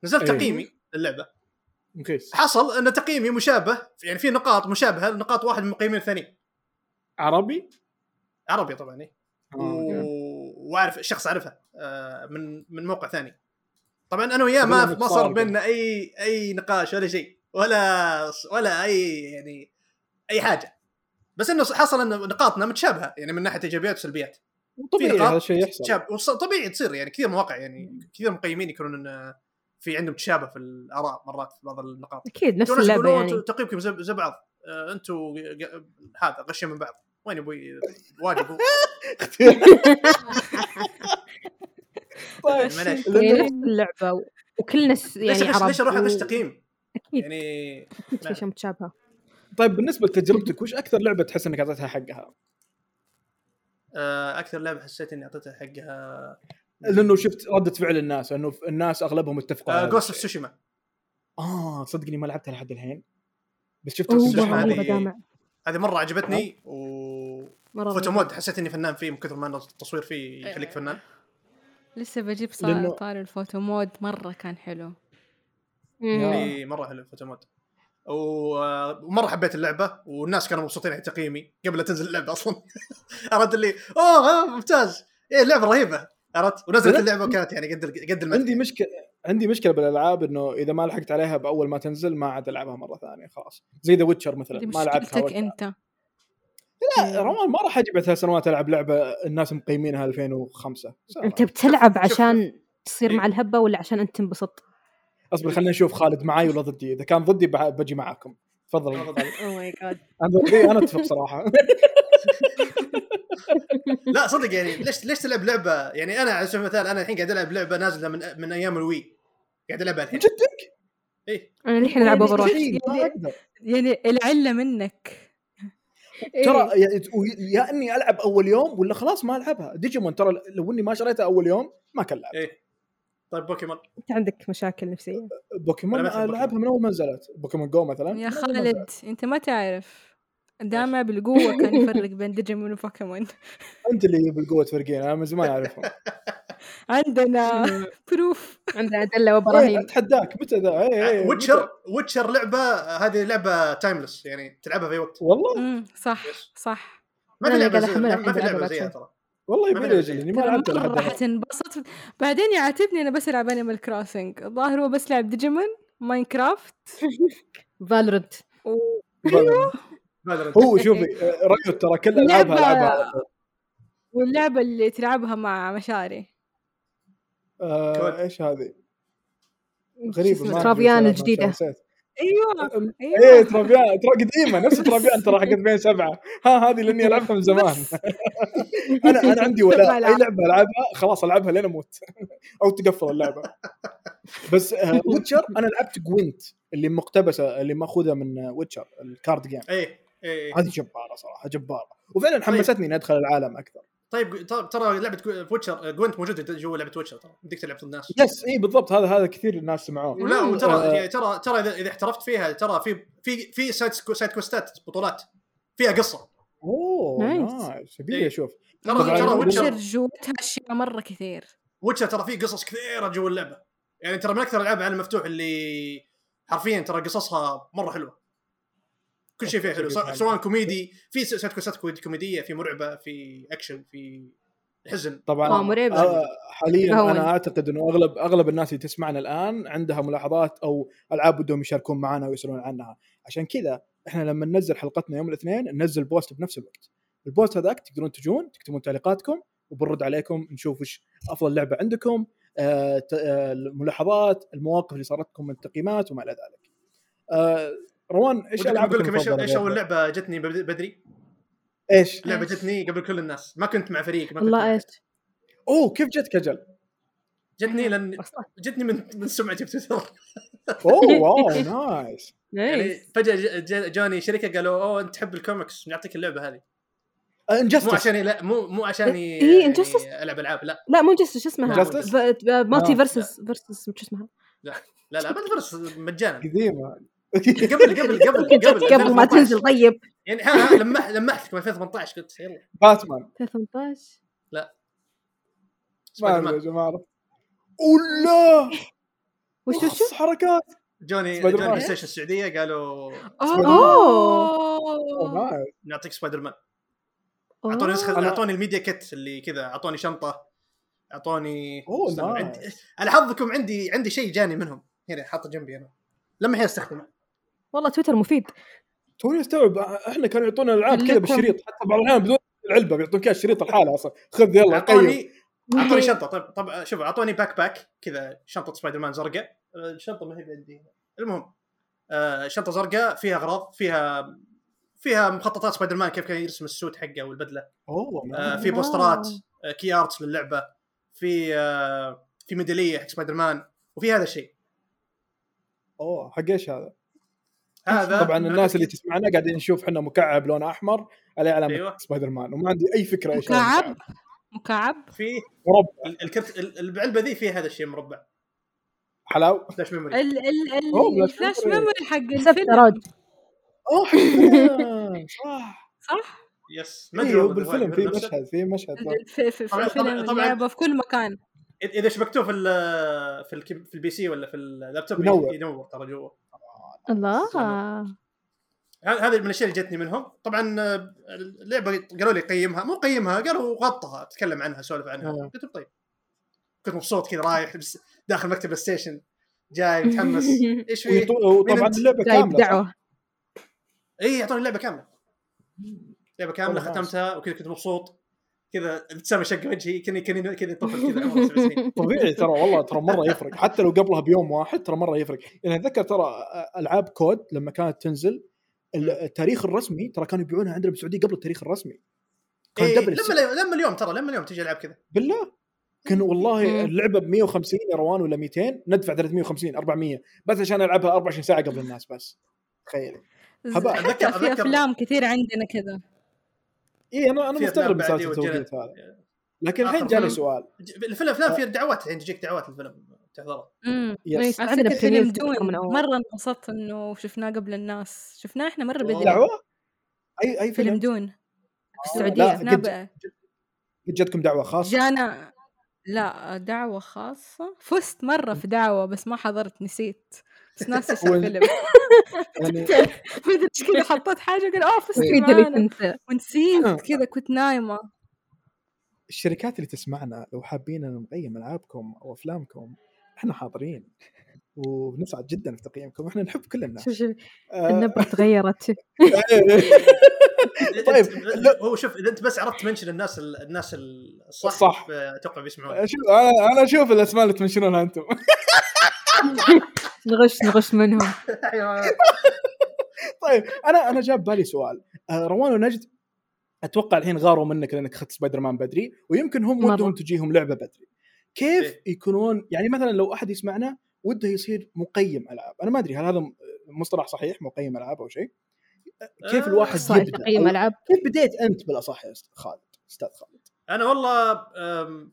نزلت أيوه. تقييمي للعبة. مخيس حصل إن تقييمي مشابه يعني في نقاط مشابهة لنقاط واحد من المقيمين الثانيين. عربي؟ عربي طبعا إيه. آه،. و... وأعرف شخص أعرفها آه من من موقع ثاني. طبعا أنا وياه ما ما صار. بيننا أي أي نقاش ولا شيء ولا ولا أي يعني أي حاجة. بس إنه حصل ان نقاطنا متشابهة يعني من ناحية إيجابيات وسلبيات. طبيعي هذا الشيء يحصل. تشاب طبيعي تصير يعني كثير مواقع يعني كثير مقيمين يكونون إن في عندهم تشابه في الآراء مرات في بعض النقاط. أكيد نفس اللعبة يعني. تقييمكم زي, بعض. آه، أنتم هذا غشين من بعض. وين أبوي واجب هو. طيب معليش. يعني نفس اللعبة وكلنا ليش يعني عرب ليش أروح اغش تقييم؟ أكيد يعني أكيد في اشياء متشابهه طيب بالنسبة لتجربتك وش أكثر لعبة تحس إنك أعطيتها حقها؟ آه، أكثر لعبة حسيت إني أعطيتها حقها لأنه شفت ردة فعل الناس انه الناس أغلبهم اتفقوا على هذا Ghost of. Tsushima آه صدقني ما لعبتها لحد الحين بس شفت. هذه- هذه مرة عجبتني و مرة photo. mode حسيت إني فنان فيه من كثر ما التصوير فيه يخليك فنان لسه بجيب لأنه- صار طار ال photo mode مرة كان حلو. إي مرة حلو photo mode ومرة حبيت اللعبة والناس كانوا مبسوطين على تقييمي قبل لا تنزل اللعبة أصلا عرفت اللي أوه ممتاز إيه اللعبة رهيبة عرفت ونزلت. اللعبة وكانت يعني قد قد المدح عندي مشكلة عندي مشكلة بالألعاب إنه إذا ما لحقت عليها بأول ما تنزل ما عاد ألعبها مرة ثانية خلاص زي The Witcher مثلا ما لعبتها. أنت لا روان ما راح أجي بعد ثلاث سنوات ألعب لعبة الناس مقيمينها 2005 أنت بتلعب عشان تصير إيه. مع الهبة ولا عشان أنت تنبسط؟ أصبر خلينا نشوف خالد معاي ولا ضدي. إذا كان ضدي بع- بجي معاكم. تفضل. oh my god أنا ضدي. أنا أتفق صراحة لا صدق يعني. ليش ليش تلعب لعبة؟ يعني أنا على سبيل المثال أنا الحين قاعد ألعب لعبة نازلة من من أيام ال Wii. قاعد ألعبها الحين. جدك؟ إيه. أنا الحين ألعب over يعني-. يعني العلة منك. ترى إيه. يا- يا إني ألعب أول يوم ولا خلاص ما ألعبها. ديجيمون ترى لو إني ما شريتها أول يوم ما كان لعب. إيه. طيب بوكيمون. أنت عندك مشاكل نفسية. بوكيمون ألعبها من أول ما نزلت. Pokémon Go مثلا. يا خالد. أنت ما تعرف. دامع بالقوة كان يفرق بين Digimon و Pokémon. أنت اللي بالقوه تفرقين أنا من زمان أعرفهم. عندنا proof. عندنا ادله إيه، وبراهين أتحداك متى ذا؟ إيه، إيه، Witcher؟ Witcher لعبة هذه لعبة timeless يعني تلعبها في اي وقت. والله؟ صح. صح. ما في لعبة ما في لعبة زيها ترى. والله ما يبي في لي اني ما لعبت الآن. حتنبسط. بعدين يعاتبني أنا بس ألعب Animal Crossing الظاهر هو بس لعب Digimon Minecraft Valorant Valorant. هو شوفي آه، Riot ترى كل ألعابها العبها واللعبة اللي تلعبها مع مشاري. آه،. إيش هذه؟ غريبة ترافيان أدري الجديدة. أيوه. إيه أيوه. ترافيان ترى قديمة نفس ترافيان ترى حقت بين سبعة. ها هذه لاني ألعبها من زمان. أنا أنا عندي ولاء أي. لعبة ألعبها خلاص ألعبها لين أموت. أو تقفل اللعبة. بس آه، Witcher أنا لعبت Gwent اللي مقتبسة اللي مأخوذة من Witcher ال card game إيه. هذه جبارة صراحة جبارة. وفعلا حمستني إني أدخل العالم أكثر. طيب طيب ترى لعبة Witcher Gwent موجودة جوا لعبة Witcher ترى. بدك تلعب ضد الناس. yes اي بالضبط. هذا هذا كثير الناس سمعوه. مم. وترى آه. يعني ترى ترى اذا إذا احترفت فيها ترى في في في side side quest ات بطولات. فيها قصة. أوه nice. إيه. أشوف ترى ترى Witcher- جوتها أشياء مرة كثير. Witcher ترى في قصص كثيرة جوا اللعبة. يعني ترى من أكثر الألعاب على المفتوح اللي حرفيا ترى قصصها مرة حلوة. كل شيء فيها حلو. سواء- سواء كوميدي في side quest ات كوميدي- كوميدية في مرعبة في اكشن في حزن. طبعا آه، مرعب. آه، حاليا هون. أنا أعتقد إنه اغلب أغلب الناس اللي تسمعنا الآن عندها ملاحظات أو ألعاب بدهم يشاركون معنا ويسألون عنها. عشان كذا إحنا لما ننزل حلقتنا يوم الاثنين ننزل post بنفس الوقت. ال post هذاك تقدرون تجون تكتبون تعليقاتكم وبنرد عليكم نشوف وش أفضل لعبة عندكم آه، ت- آه، الملاحظات المواقف اللي صارت لكم من التقييمات وما إلى ذلك. آه، روان إيش ودي ألعابك أقول لكم إيش أول؟ لعبة جتني بد- بدري إيش؟ لعبة إيش؟ جتني قبل كل الناس. ما كنت مع فريق ما كنت والله مع إيش؟ أوه كيف جتك أجل جتني لأن جتني من من سمعتي بتويتر أوه wow nice. يعني فجأة جاني شركة قالوا أوه أنت تحب الكوميكس نعطيك اللعبة هذه. مو Injustice عشاني لا مو مو عشاني إيه، يعني Injustice؟ ألعب ألعاب لا. لا مو just شو اسمها؟ مالتي آه. فيرسس فيرسس شو اسمها؟ لا. لا ما تفرس مجانا. قديمة. قبل قبل قبل جت قبل ما 2018. تنزل طيب يعني ها ها لمح لمحت لكم 2018 قلت يلا. باتمان. 2018 ما سبايدر ادري يا جماعة. ولا وش وش حركات. جوني جوني ستيشن السعودية قالوا أوه! نعطيك سبايدر مان. أعطوني نسخه أعطوني ال media kit اللي كذا أعطوني شنطة. اعطوني nice. عندي على حظكم عندي عندي شيء جاني منهم. هنا حاطه جنبي أنا. لما الحين استخدمه. والله تويتر مفيد. توني استوعب إحنا كانوا يعطونا الالعاب كذا بالشريط حتى بعض الأحيان بدون العلبة بيعطونك اياها الشريط الحالة أصلا. خذ يلا قيم اعطوني أعطوني شنطة. طيب طب شوف أعطوني backpack كذا شنطة سبايدر مان زرقاء. الشنطة ما هي عندي المهم آه شنطة زرقاء فيها أغراض فيها فيها مخططات سبايدر مان كيف كان يرسم ال suit حقه والبدلة. أوه آه. في poster ات آه key arts للعبة. في آه في ميدالية حق سبايدر مان وفي هذا الشيء. أوه حق إيش هذا؟ هذا طبعا الناس اللي تسمعنا قاعدين نشوف إحنا مكعب لون أحمر عليه علامة أيوة. سبايدر مان وما عندي أي فكرة إيش هذا مكعب. مكعب في مربع ال- الكرت ال- العلبه ذي فيها هذا الشيء مربع حلاو flash memory ال ال أوه، ال flash ال flash memory. حق الفيلم أوه. صح صح؟ yes ما أدري والله بالفيلم في. مشهد في مشهد في في الفيلم طبعاً- في كل مكان إذا شبكتوه في ال في ال في ال PC ولا في اللابتوب ينور. ينور ترى جوا الله. هذا- هذه من الأشياء اللي جتني منهم. طبعا آه، اللعبه قالوا لي قيمها. مو قيمها قالوا غطها. تكلم عنها سولف عنها. آه. قلت طيب. كنت مبسوط كذا رايح بس داخل مكتب بلاي ستيشن جاي متحمس. إيش في؟ أنت؟ اللعبة كاملة؟ دعوه اي يعطوني اللعبة كاملة. لعبة كاملة. ختمتها وكذا كنت مبسوط. كذا ابتسامه شق وجهي كني كني كذا طفل كذا. عمره سبع سنين. طبيعي ترى والله ترى مرة يفرق. حتى لو قبلها بيوم واحد ترى مرة يفرق. يعني أتذكر ترى ألعاب كود لما كانت تنزل التاريخ الرسمي ترى كانوا يبيعونها عندنا بالسعودية قبل التاريخ الرسمي. كان إيه double لما. لما اليوم ترى لما اليوم تجي ألعاب كذا. بالله؟ كان والله. اللعبة ب 150 يا روان ولا 200 ندفع 350 400 بس عشان ألعبها 24 ساعة قبل الناس بس. تخيل. حتى في أفلام كثير عندنا كذا. اي أنا أنا مستغرب سالفه التوقيت. هذا. لكن الحين جاني. سؤال. الفيلم افلام في دعوات الحين تجيك دعوات الفيلم تحضرها امم yes عندنا فيلم دون. مرة انبسطت إنه شفناه قبل الناس. شفناه إحنا مرة بدري. دعوة؟ اي أي فيلم فيلم؟ دون في بقى. قد جتكم دعوة خاصة؟ جانا لا دعوة خاصة. فزت مرة في دعوة بس ما حضرت نسيت. بس ناسي وين- الفيلم. يعني إيش كذا حطيت حاجة قال آه فزت معانا تنسى ونسيت كذا كنت نايمة. الشركات اللي تسمعنا لو حابين إن نقيم ألعابكم أو أفلامكم إحنا حاضرين. وبنسعد جدا في تقييمكم. إحنا نحب كل الناس. شوف شوف. آه، النبرة تغيرت. طيب،. هو شوف إذا أنت بس عرفت تmention الناس ال- الناس الصح صح. أتوقع بيسمعون أنا أشوف الأسماء اللي تmentionونها أنتم. نغش نغش منهم. أيوة. طيب أنا أنا جاب بالي سؤال. آه، روان ونجد أتوقع الحين غاروا منك لأنك أخذت سبايدر مان بدري ويمكن هم. ودهم تجيهم لعبة بدري. كيف إيه. يكونون يعني مثلا لو أحد يسمعنا وده يصير مقيم ألعاب. أنا ما أدري هل هذا مصطلح صحيح مقيم ألعاب أو شيء؟ كيف آه، الواحد صح يبدأ؟ تقييم أو ألعاب. كيف بديت أنت بالأصح يا خالد أستاذ خالد؟ أنا والله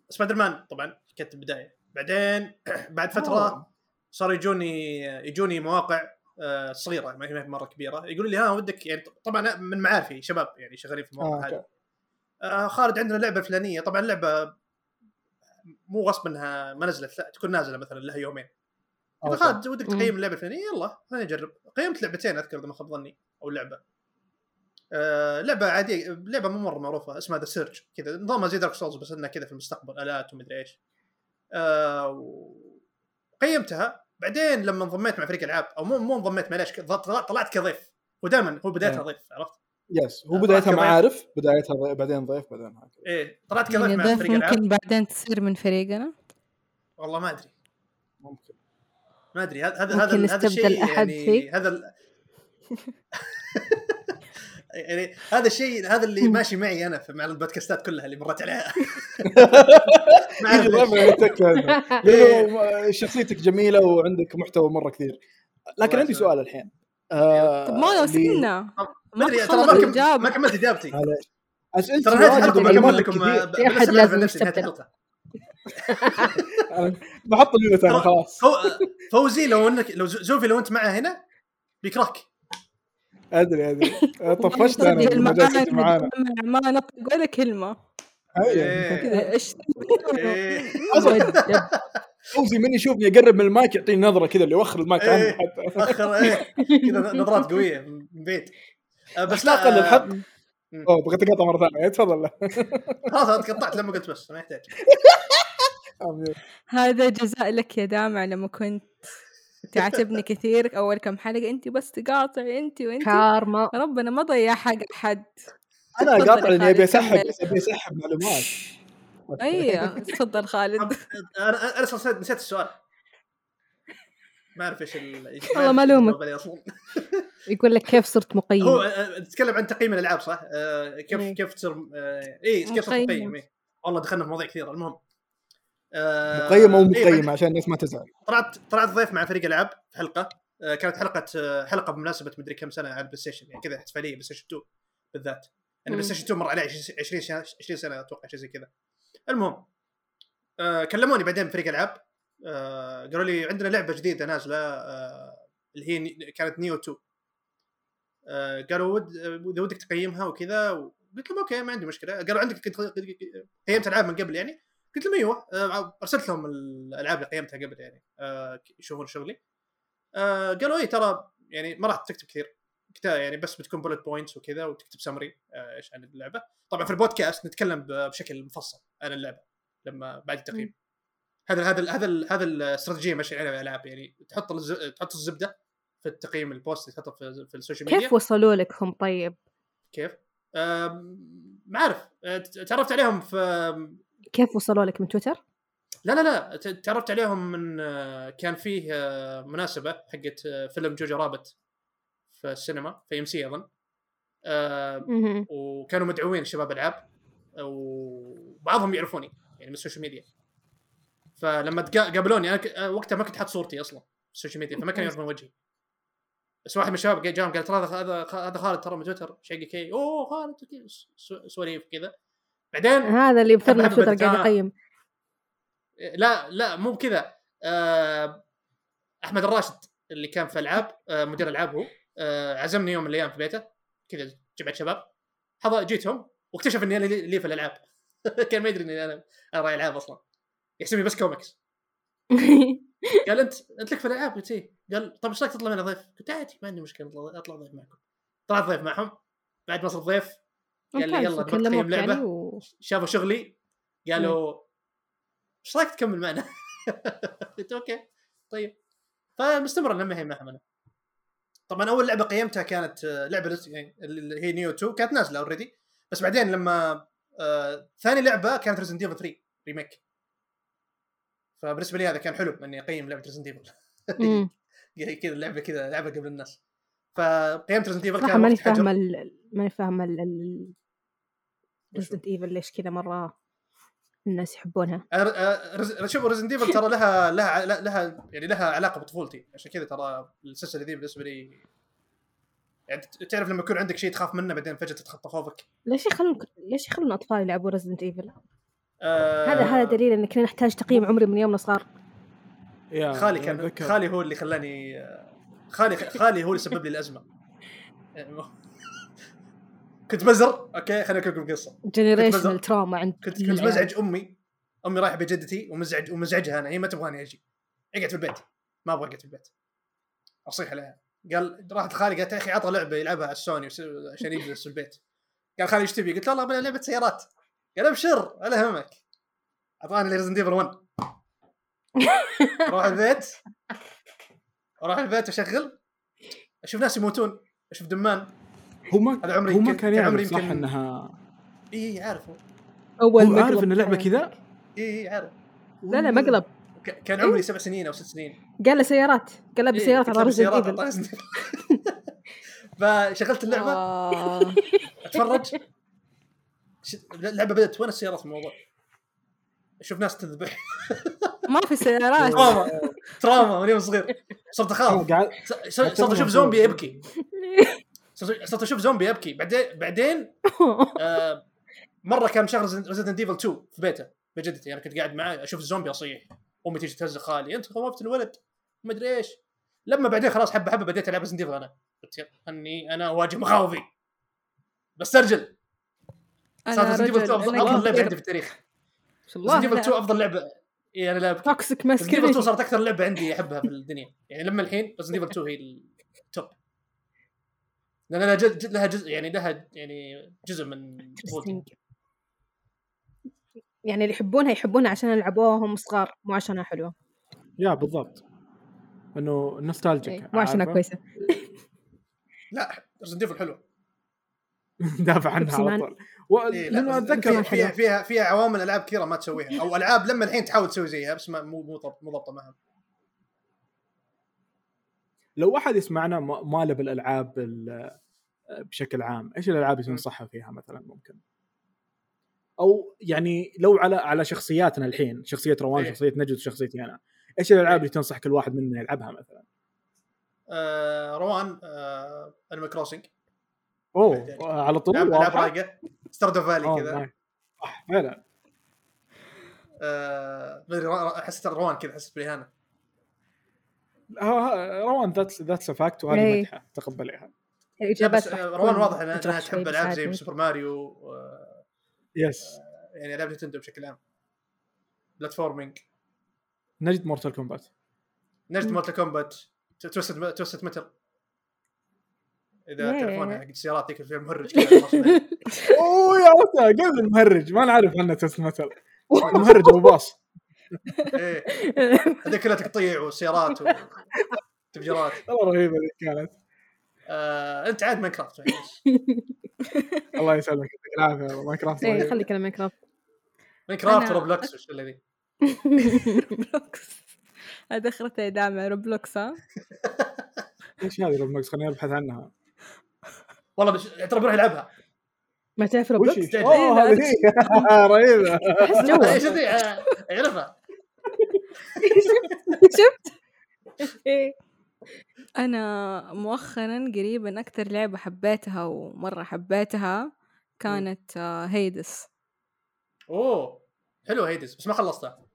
سبايدر مان طبعا كانت البدايه بعدين بعد فترة آه. صار يجوني يجوني مواقع آه، صغيرة ما هي مرة كبيرة يقولوا لي ها ودك يعني طبعا من معارفي شباب يعني شغالين في آه، المواقع أوكي. هذه آه، خالد عندنا لعبة فلانيه طبعا اللعبه مو غصب إنها ما نزلت لا تكون نازلة مثلا لها يومين. اذا. خالد ودك. تقيم اللعبة الفلانية؟ يلا خلينا نجرب. قيمت لعبتين أذكر إذا ما خاب ظني أو لعبة. آه لعبة عادية لعبة مو مرة معروفة اسمها ذا سيرج كذا. نظامها زي دارك سولز بس إنها كذا في المستقبل الات ومدري إيش. آه و- قيمتها بعدين لما انضميت مع فريق العاب أو مو مو انضميت معليش طلعت كضيف ودائما هو بدايتها إيه. ضيف عرفت؟ yes هو بدايتها. معارف بدايتها ضيف بعدين ضيف بعدين هكذا إيه طلعت كضيف يعني مع ضيف فريق العاب ممكن بعدين تصير من فريقنا والله ما أدري ممكن ما أدري هذا هذا ممكن هذا الشيء يعني؟ هذا. يعني هذا الشيء هذا اللي ماشي معي أنا في مع البودكاستات كلها اللي مرت عليها. لأنه شخصيتك جميلة وعندك محتوى مرة كثير. لكن عندي. سؤال الحين. آه، طب ما لو سكنا ما ما أدري ترى ما كملت إجابتي. معليش. أسئلتي ترى نهايه الحلقة اكمل لكم بنفس لازم يستبدل. بحط ترى- خلاص. فو... فوزي لو انك لو زوفي لو أنت معه هنا بيكرهك. أدري أدري. طفشت أنا لما المعاني معانا. ما نطق ولا كلمة. أيوة. إيه. إيش إيه. فوزي من يشوفني يقرب من المايك يعطيني نظرة كذا اللي يوخر المايك عني إيه. حتى. أخر إيه. كذا نظرات قوية من بعيد آه، بس لا للحق آه، أوه بغيت أقاطع مرة ثانية. تفضل. لا خلاص أنا تقطعت لما قلت بس ما يحتاج. هذا جزاء لك يا دامع لما كنت تعاتبني كثير أول كم حلقة انت بس تقاطع انت وانت كارما ربنا ما ضيع حق أحد أنا يا لأني أبي أسحب. بس أبي أسحب معلومات أيوه تفضل خالد أنا أنا أصلا نسيت السؤال ما أعرف إيش ال... والله ما أصلاً. يقول لك كيف صرت مقيم هو آه، تتكلم عن تقييم الألعاب صح؟ آه، كيف إيه. كيف تصير آه، اي كيف تصير مقيم. مقيم إيه. والله دخلنا في مواضيع كثيرة المهم آه، مقيم أو إيه، مقيم عشان الناس ما تزعل. طلعت طلعت ضيف مع فريق ألعاب في حلقة. آه، كانت حلقة آه، حلقة بمناسبة مدري كم سنة على البلاي ستيشن يعني كذا احتفاليه بلاي ستيشن 2 بالذات. يعني. بلاي ستيشن 2 مر عليه 20 سنة 20 سنة أتوقع شيء زي كذا. المهم آه كلموني بعدين فريق ألعاب. آه قالوا لي عندنا لعبة جديدة نازلة آه اللي هي كانت نيو 2 آه قالوا ود إذا ودك تقيمها وكذا قلت لهم okay ما عندي مشكلة. قالوا عندك قيمت ألعاب من قبل يعني. قلت لهم أيوه آه، ارسلت لهم الألعاب اللي قيمتها قبل يعني آه، يشوفون شغلي. آه، قالوا اي ترى يعني ما راح تكتب كثير. كتاب يعني بس بتكون bullet points وكذا وتكتب سمري إيش عن اللعبة. طبعا في البودكاست نتكلم بشكل مفصل عن اللعبة لما بعد التقييم. هذا هذا هذا هذا الاستراتيجية ماشي عليها الألعاب يعني تحط الز- تحط الزبدة في التقييم ال post اللي تحطه في, في ال social media. كيف وصلوا لك هم طيب؟ كيف؟ ما أعرف. آه، تعرفت عليهم في كيف وصلوا لك من تويتر؟ لا لا لا تعرفت عليهم من آه، كان فيه آه، مناسبة حقت آه، فيلم جوجو رابت في السينما في إم سي أظن. وكانوا مدعوين شباب ألعاب وبعضهم يعرفوني يعني من ال social media. فلما قابلوني أنا وقتها ما كنت حاط صورتي أصلا في ال social media فما كانوا يعرفون وجهي. بس واحد من الشباب جاهم قال ترى هذا هذا خالد ترى من تويتر. شقي كي أوه خالد سواليف كذا. بعدين هذا اللي بثرنا أحب في تويتر قاعد يقيم. لا لا مو بكذا. آه، أحمد الراشد اللي كان في ألعاب آه، مدير ألعاب هو. آه، عزمني يوم من الأيام في بيته. كذا جمعت شباب. حضر جيتهم واكتشف إني أنا لي في الألعاب. كان ما يدري إني أنا أنا راعي ألعاب أصلا. يحسبني بس كوميكس. قال أنت أنت لك في الألعاب؟ قلت إيه. قال طيب إيش رايك تطلع معنا ضيف؟ قلت عادي ما عندي مشكلة اطلع ضيف معكم. طلعت ضيف معهم. بعد ما صرت ضيف قال لي يلا تقيم لعبة. يعني. شافوا شغلي قالوا إيش رايك تكمل معنا؟ قلت okay طيب. فمستمر لما هي معهم أنا طبعا أول لعبة قيمتها كانت آه، لعبة يعني اللي هي نيو 2 كانت نازلة already بس بعدين لما آه ثاني لعبة كانت ريزنت ايفل 3 remake فبالنسبة لي هذا كان حلو إني أقيم لعبة ريزنت ايفل. كذا لعبة كذا لعبة قبل الناس. فقيمت ريزنت ايفل صراحة كان ماني ال... ماني. ال... Resident Evil ليش كذا مرة الناس يحبونها. أنا- أه، رز- شوف Resident Evil ترى لها لها لها يعني لها علاقة بطفولتي. عشان كذا ترى السلسلة دي بالنسبة لي يعني تعرف لما يكون عندك شيء تخاف منه بعدين فجأة تتخطى خوفك. ليش يخلون ليش يخلون أطفال يلعبوا Resident Evil؟ آه هذا هذا دليل إن كنا نحتاج تقييم عمري من يومنا صغار. يا خالي كان. خالي هو اللي خلاني خالي خالي هو اللي سبب لي الأزمة. كنت بزر. أوكي خليني احكي لكم قصه generational بزر. trauma عند كنت كنت. مزعج أمي. أمي رايحة بيت جدتي ومزعج ومزعجها أنا. هي ما تبغاني أجي. اقعد في البيت. ما أبغى أقعد في البيت. أصيح عليها. قال راحت خالي قالت يا أخي عطى لعبة يلعبها على السوني عشان يجلس في البيت. قال خالي إيش تبي؟ قلت له والله لعبة سيارات. قال أبشر ولا يهمك أعطاني Resident Evil 1 أروح البيت. أروح البيت أشغل. أشوف ناس يموتون. أشوف دمان. هو ما هذا عمري هو ما يمكن- كان يعرف صح انها إي عارفه. أول هو عارف إن اللعبة. كذا؟ إي عارف. لا لا مقلب. كان عمري سبع سنين أو ست سنين. قال له سيارات. قال له إيه، بسيارات على Resident Evil. فشغلت اللعبة. آه. أتفرج. اللعبة بدأت. وين السيارات في الموضوع؟ أشوف ناس تذبح. ما في سيارات. trauma. trauma من يوم صغير. صرت أخاف. صرت صرت أشوف زومبي ابكي صرت أشوف زومبي ابكي بعدين بعدين آه مرة كان مشغل Resident Evil 2 في بيت جدتي. أنا كنت قاعد معاه أشوف الزومبي أصيح. أمي تيجي تهز خالي. أنت خوفت الولد. ما أدري إيش. لما بعدين خلاص حبه حبة بديت ألعب Resident Evil أنا. قلت أني أنا اواجه مخاوفي. بسترجل. صارت Resident Evil 2 رجل افضل لعبة. عندي في التاريخ. Resident Evil 2 لا. أفضل لعبة. إي أنا لا toxic Resident Evil 2 masculinity صارت أكثر لعبة عندي أحبها في الدنيا. يعني لما الحين Resident Evil 2 هي ال top لأن لها جزء لها جزء يعني لها يعني جزء من يعني اللي يحبونها يحبونها عشان يلعبوها وهم صغار مو عشانها حلوة. yeah بالضبط. إنه nostalgic مو عشانها كويسة. لا Resident Evil حلو. دافع عنها على. طول. و- إيه لا لأنه أتذكر فيها فيها, فيها عوامل ألعاب كثيرة ما تسويها. أو ألعاب لما الحين تحاول تسوي زيها بس ما مو مو ضبط- مو ضابطة معها. لو احد يسمعنا ما ما له بالألعاب ال- بشكل عام إيش الألعاب اللي تنصحها فيها مثلا ممكن أو يعني لو على على شخصياتنا الحين شخصية روان إيه. شخصية نجد وشخصيتي أنا إيش الألعاب إيه. اللي تنصح كل واحد منا يلعبها مثلا آه روان آه Animal Crossing أوه على طول واضحة؟ رايقة Stardew Valley كذا. صح فعلا آه، را- أحس روان كذا أحس بالاهانه ها- ها- روان that's that's fact وهذه إيه. مدحة تقبليها لا الاجابات تكون روان واضح انها تحب ألعاب زي. Super Mario yes يعني ألعاب Nintendo بشكل عام platforming نجد مورتال كومبات نجد. Mortal Kombat Twisted Twisted Metal إذا Yeah. تعرفونها حق السيارات ذيك فيها راسه. أوه yeah عرفتها قبل المهرج ما نعرف عنه Twisted Metal المهرج أبو باص إيه. هذيك كلها تقطيع وسيارات وتفجيرات والله رهيبة ذي كانت. آه، أنت عاد Minecraft يعني. الله يسلمك يعطيك العافية. والله Minecraft إيه. خليك على Minecraft Minecraft أنا- روبلوكس وش اللي ذي؟ Roblox هذا اخرتها دامع Roblox ها؟ إيش هذه Roblox خليني أبحث عنها. والله بش... ترى بروح ألعبها. ما تعرف Roblox؟ أوه هذه هي. رهيبة. أحس جوا إيش ذي آه، أعرفها. شفت؟ إيه. أنا مؤخرا قريبا أكثر لعبة حبيتها ومرة حبيتها كانت آه، هيدس. أوه حلو هيدس بس ما خلصتها.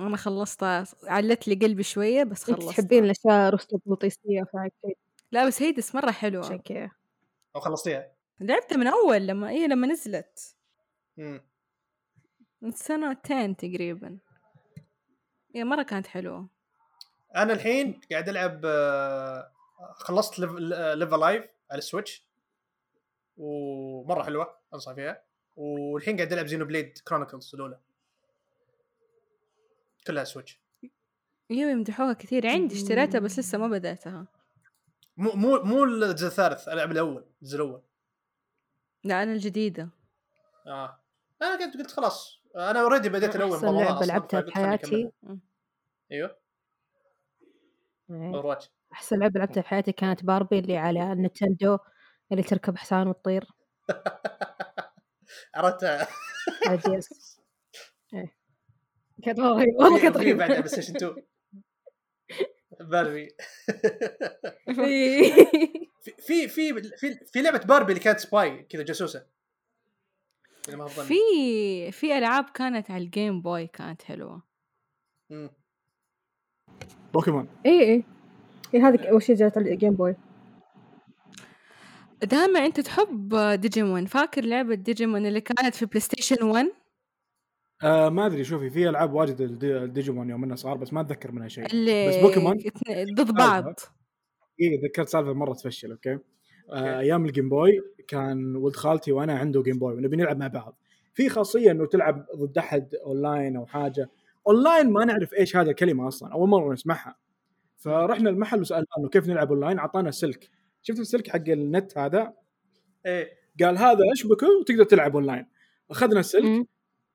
أنا خلصتها علت لي قلبي شوية بس خلصتها. تحبين الأشياء رستبلوطيسية فهيك لا بس هيدس مرة عشان حلوة كذا. أو خلصتيها؟ لعبتها من أول لما إيه لما نزلت. مم. من سنتين تقريبا. هي مرة كانت حلوة. أنا الحين قاعد ألعب آه، خلصت Live A Live على ال Switch ومرة حلوة أنصح فيها. والحين قاعد ألعب Xenoblade Chronicles الأولى. كلها Switch أيوه يمدحوها كثير. عندي اشتريتها بس لسه ما بدأتها. مو مو مو الجزء الثالث ألعب الأول الجزء الأول. لا أنا الجديدة. آه. أنا قلت قلت خلاص. أنا already بديت الأول أحسن أصلاً، لعبتها بحياتي. أيوه. إيه. Overwatch أحسن لعبة لعبتها بحياتي كانت باربي اللي على ال Nintendo اللي تركب حصان وتطير. عرفتها. إيه. كانت رهيبة. والله كانت في بعد رهيبة PlayStation 2 باربي في في في في, في لعبة باربي اللي كانت spy كذا جاسوسة. في في ألعاب كانت على ال Game Boy كانت حلوة. مم. بوكيمون. اي اي إيه هذه اول شيء جات على ال Game Boy دائما أنت تحب ديجيمون فاكر لعبة ديجيمون اللي كانت في PlayStation 1 آه ما أدري شوفي في ألعاب واجد الدي- الديجيمون يوم إنه صار بس ما أتذكر منها شيء. اللي بس بوكيمون ضد بعض. اي ذكرت سالفة مرة تفشل okay. آه أيام ال Game Boy كان ولد خالتي وأنا عنده Game Boy ونبي نلعب مع بعض. في خاصية إنه تلعب ضد أحد اونلاين أو حاجة. اونلاين ما نعرف إيش هذه الكلمة أصلا أول مرة نسمعها. فرحنا المحل وسالناه إنه كيف نلعب اونلاين أعطانا سلك شفت السلك حق النت هذا؟ إيه. قال هذا اشبكه وتقدر تلعب اونلاين أخذنا السلك مم.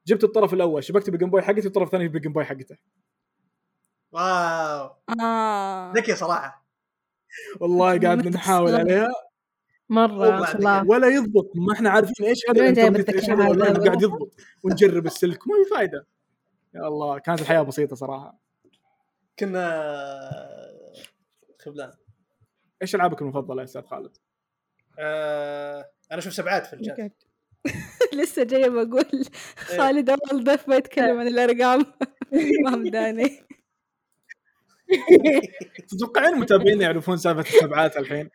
جبت الطرف الأول شبكته بال Game Boy حقتي والطرف الثاني بال Game Boy حقته. wow. آه. ذكي صراحة. والله قاعد نحاول عليها. مرة والله ما شاء الله ولا يضبط. ما إحنا عارفين إيش هذا الانترنت إيش هذا قاعد يضبط. ونجرب السلك. ما في فايدة. يا الله. كانت الحياة بسيطة صراحة. كنا خبلان. إيش ألعابك المفضلة يا أستاذ خالد؟ آه أنا أشوف سبعات في الشات لسه جاية بقول. خالد أول ضيف بيتكلم عن الأرقام. ما مداني. تتوقعين المتابعين يعرفون سالفة السبعات الحين؟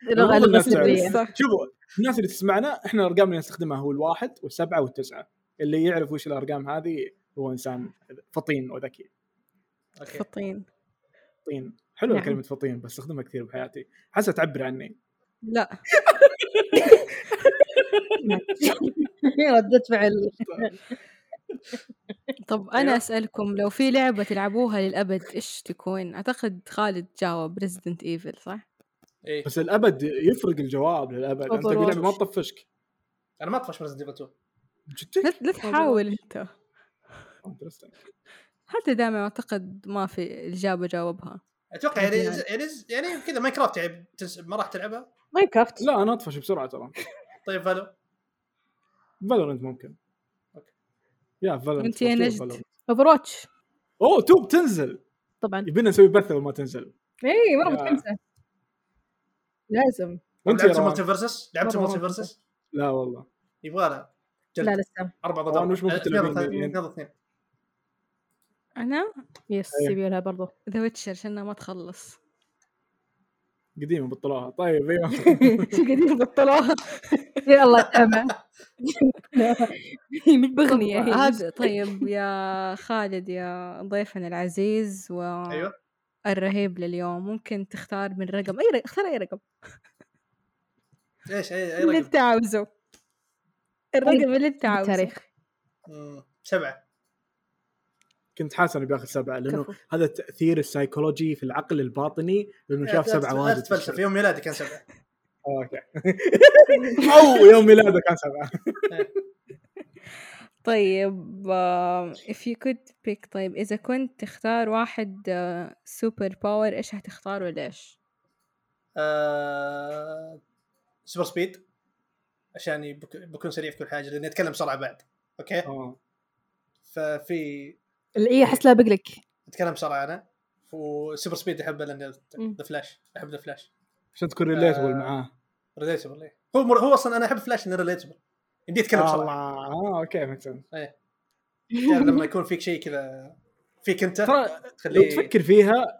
شوفوا الناس اللي تسمعنا إحنا الأرقام اللي نستخدمها هو الواحد والسبعة والتسعة. اللي يعرف وش الأرقام هذه هو إنسان فطين وذكي. فطين. فطين. حلوة نعم. كلمة فطين بستخدمها كثير بحياتي. حاسه تعبر عني. لا. ردة فعل. طب أيوة. أنا أسألكم لو في لعبة تلعبوها للأبد إيش تكون؟ أعتقد خالد جاوب ريزدنت ايفل صح؟ إيه بس الأبد يفرق الجواب للأبد أنت تقول لعبة ما تطفشك أنا ما أطفش Resident Evil 2 لا جدك لا تحاول أنت Interesting. حتى دائما أعتقد ما في إجابة جاوبها أتوقع يعني يعني. يعني يعني كذا Minecraft يعني تنس- ما راح تلعبها Minecraft لا أنا أطفش بسرعة ترى طيب فالو فالورنت ممكن. يا فالورنت أنت يا نجد. اوفر واتش أوه توب تنزل. طبعا. يبينا نسوي بث لما تنزل. اي مره. متحمسه لازم. وانت يا لعبت؟ مالتي فيرسس لعبت مالتي فيرسس لا والله. يبغى لها لا لسه. أربع ضد أربع وش ممكن اثنين تلعبين أنا؟ يس أيوة. يبي لها برضو. ذا ويتشر عشان ما تخلص. قديمة بطلوها. طيب أيوه قاعدين بطلوها. يا الله يسامح بغنية هذا طيب يا خالد يا ضيفنا العزيز أيوه. والرهيب لليوم ممكن تختار من رقم. أي رقم اختار أي رقم. إيش أي أي اللي رقم؟ أنت عاوزه. الرقم اللي أنت عاوزه. التاريخ. مم، سبعة. كنت حاسس انه بياخذ سبعة لأنه كفو. هذا التاثير السيكولوجي في العقل الباطني لأنه شاف سبعة لا واجد. تتفلسف يوم ميلادي كان سبعة. okay. أو يوم ميلاده كان سبعة. طيب آه، if you could pick طيب إذا كنت تختار واحد super power إيش هتختار وليش؟ آه... super speed عشان بكون سريع في كل حاجة لأني أتكلم بسرعة بعد. okay؟ آه. ففي اللي إيه أحس لا بقلك أتكلم بسرعة أنا. و super speed احبه لأن. The Flash احب The Flash عشان تكون relatable آه. معاه. relatable هو مر... هو أصلا أنا أحب فلاش إنه relatable يمدي يتكلم الله. بسرعة آه أوكي ميك سنس يعني لما يكون فيك شيء كذا فيك أنت تخليه تفكر فيها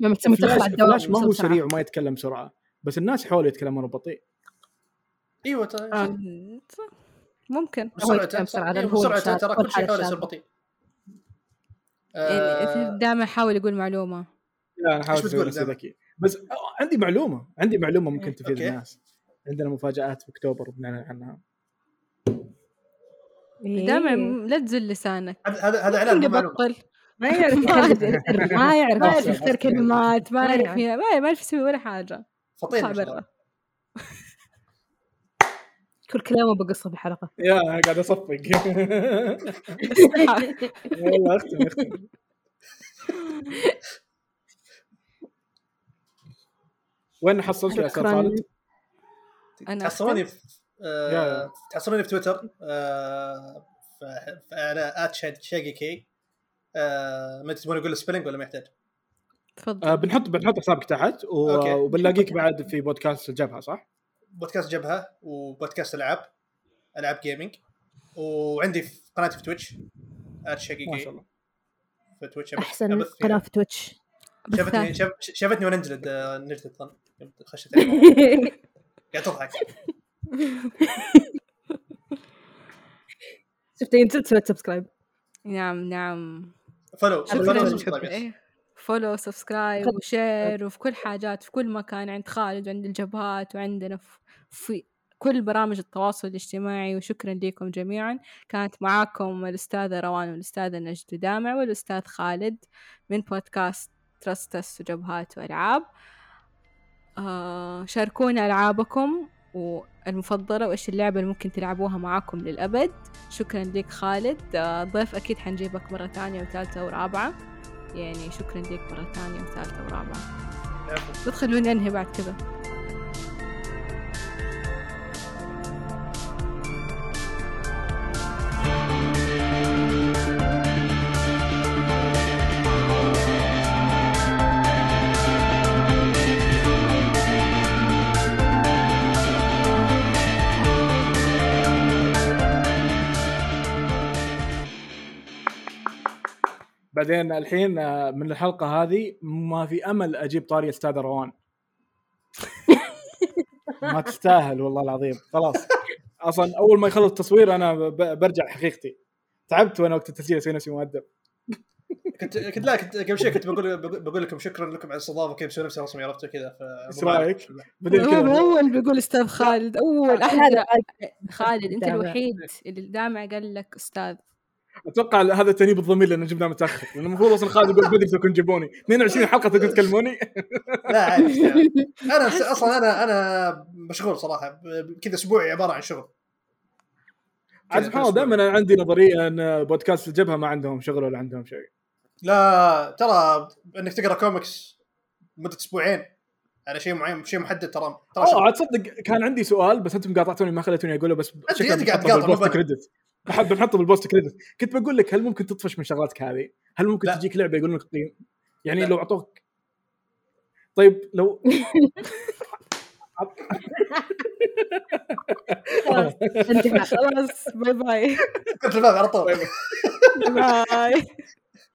لما فلاش, على الدوام فلاش ما هو. سريع وما يتكلم بسرعة بس الناس حوله يتكلمون بطيء إيوه ترى آه. ممكن. بسرعته إيه، هو بسرعته ترى كل شيء حوله يصير. بطيء. آه، دائما يحاول يقول معلومة. لا أنا حاول إيش أسوي بتقول نفسي دائما؟ ذكي. بس عندي معلومة عندي معلومة ممكن تفيد أوكي. الناس. عندنا مفاجآت في أكتوبر بنعلن عنها. إيه. دائما لا تزل لسانك. هذا هذا إعلان بطل. ما يعرف ما يعرف ما يعرف يختار كلمات. ما يعرف. ما يعرف. يسوي ولا حاجة. فطين اطلع ما شاء برا الله. كل كلامه بقصة في الحلقة يا قاعد أصفق يلا أختم أختم وين حصلت يا أستاذ. خالد؟ تحصلوني؟ في آه،. تحصلوني في تويتر آه، ف- ف- على ات شاقي كي آه، ما تبون أقول ال spelling ولا ما يحتاج؟ تفضل آه بنحط بنحط حسابك تحت. وبنلاقيك بعد في بودكاست الجبهة صح؟ بودكاست جبهة وبودكاست ألعاب ألعاب gaming وعندي في قناتي في Twitch ات شاقي ما شاء الله. في Twitch أحسن. قناة في تويتش شافتني شاف- شافتني وأنا نجلد آه، نجلد علي. قاعد تضحك شفتي انت سويت subscribe نعم نعم. follow. follow subscribe و share وفي كل حاجات في كل مكان عند خالد وعند الجبهات وعندنا في, في كل برامج التواصل الاجتماعي وشكرا لكم جميعا. كانت معاكم الأستاذة روان والأستاذة نجد دامع والأستاذ خالد من بودكاست ترستس وجبهات وألعاب آه شاركونا ألعابكم والمفضلة وإيش اللعبة اللي ممكن تلعبوها معاكم للأبد. شكرا لك خالد. آه ضيف أكيد حنجيبك مرة ثانية وثالثة ورابعة. يعني شكرا لك مرة ثانية وثالثة ورابعة. عفواً. بتخلوني أنهي بعد كذا. بعدين الحين آه، من الحلقة هذه ما في أمل أجيب طاري أستاذ روان ما تستاهل والله العظيم. خلاص. أصلا أول ما يخلص التصوير أنا برجع حقيقتي تعبت وأنا وقت التسجيل أسوي نفسي مؤدب. كنت كنت لا كنت قبل شوي كنت بقول بقول لكم شكرا لكم على الاستضافة كذا مسوي نفسي رسمي عرفتوا كذا ف إيش رأيك؟ هو كذا. أول بيقول أستاذ خالد أول أحد هذا خالد أنت دامع. الوحيد اللي دامع قال لك أستاذ. أتوقع هذا تأنيب الضمير لأن جبناه متأخر. لأنه المفروض أصلا خالد يقول بدري تكون جيبوني 22 حلقة تقدرون تكلموني؟ لا أنا أصلا أنا أنا مشغول صراحة. كذا أسبوعي عبارة عن شغل. عاد سبحان الله دائما عندي نظرية إن بودكاست الجبهة ما عندهم شغل ولا عندهم شيء. لا ترى إنك تقرأ كوميكس مدة أسبوعين على شيء معين شيء محدد ترى. ترى آه. عاد تصدق كان عندي سؤال بس أنتم قاطعتوني ما خليتوني أقوله بس أنت قاعد تقاطع، بحب بنحطه بالبوست كريدت كنت بقول لك هل ممكن تطفش من شغلاتك هذه؟ هل ممكن لا. تجيك لعبة يقولون لك قيم؟ يعني لا. لو اعطوك طيب لو خلاص انتهى خلاص باي باي كنت على طول باي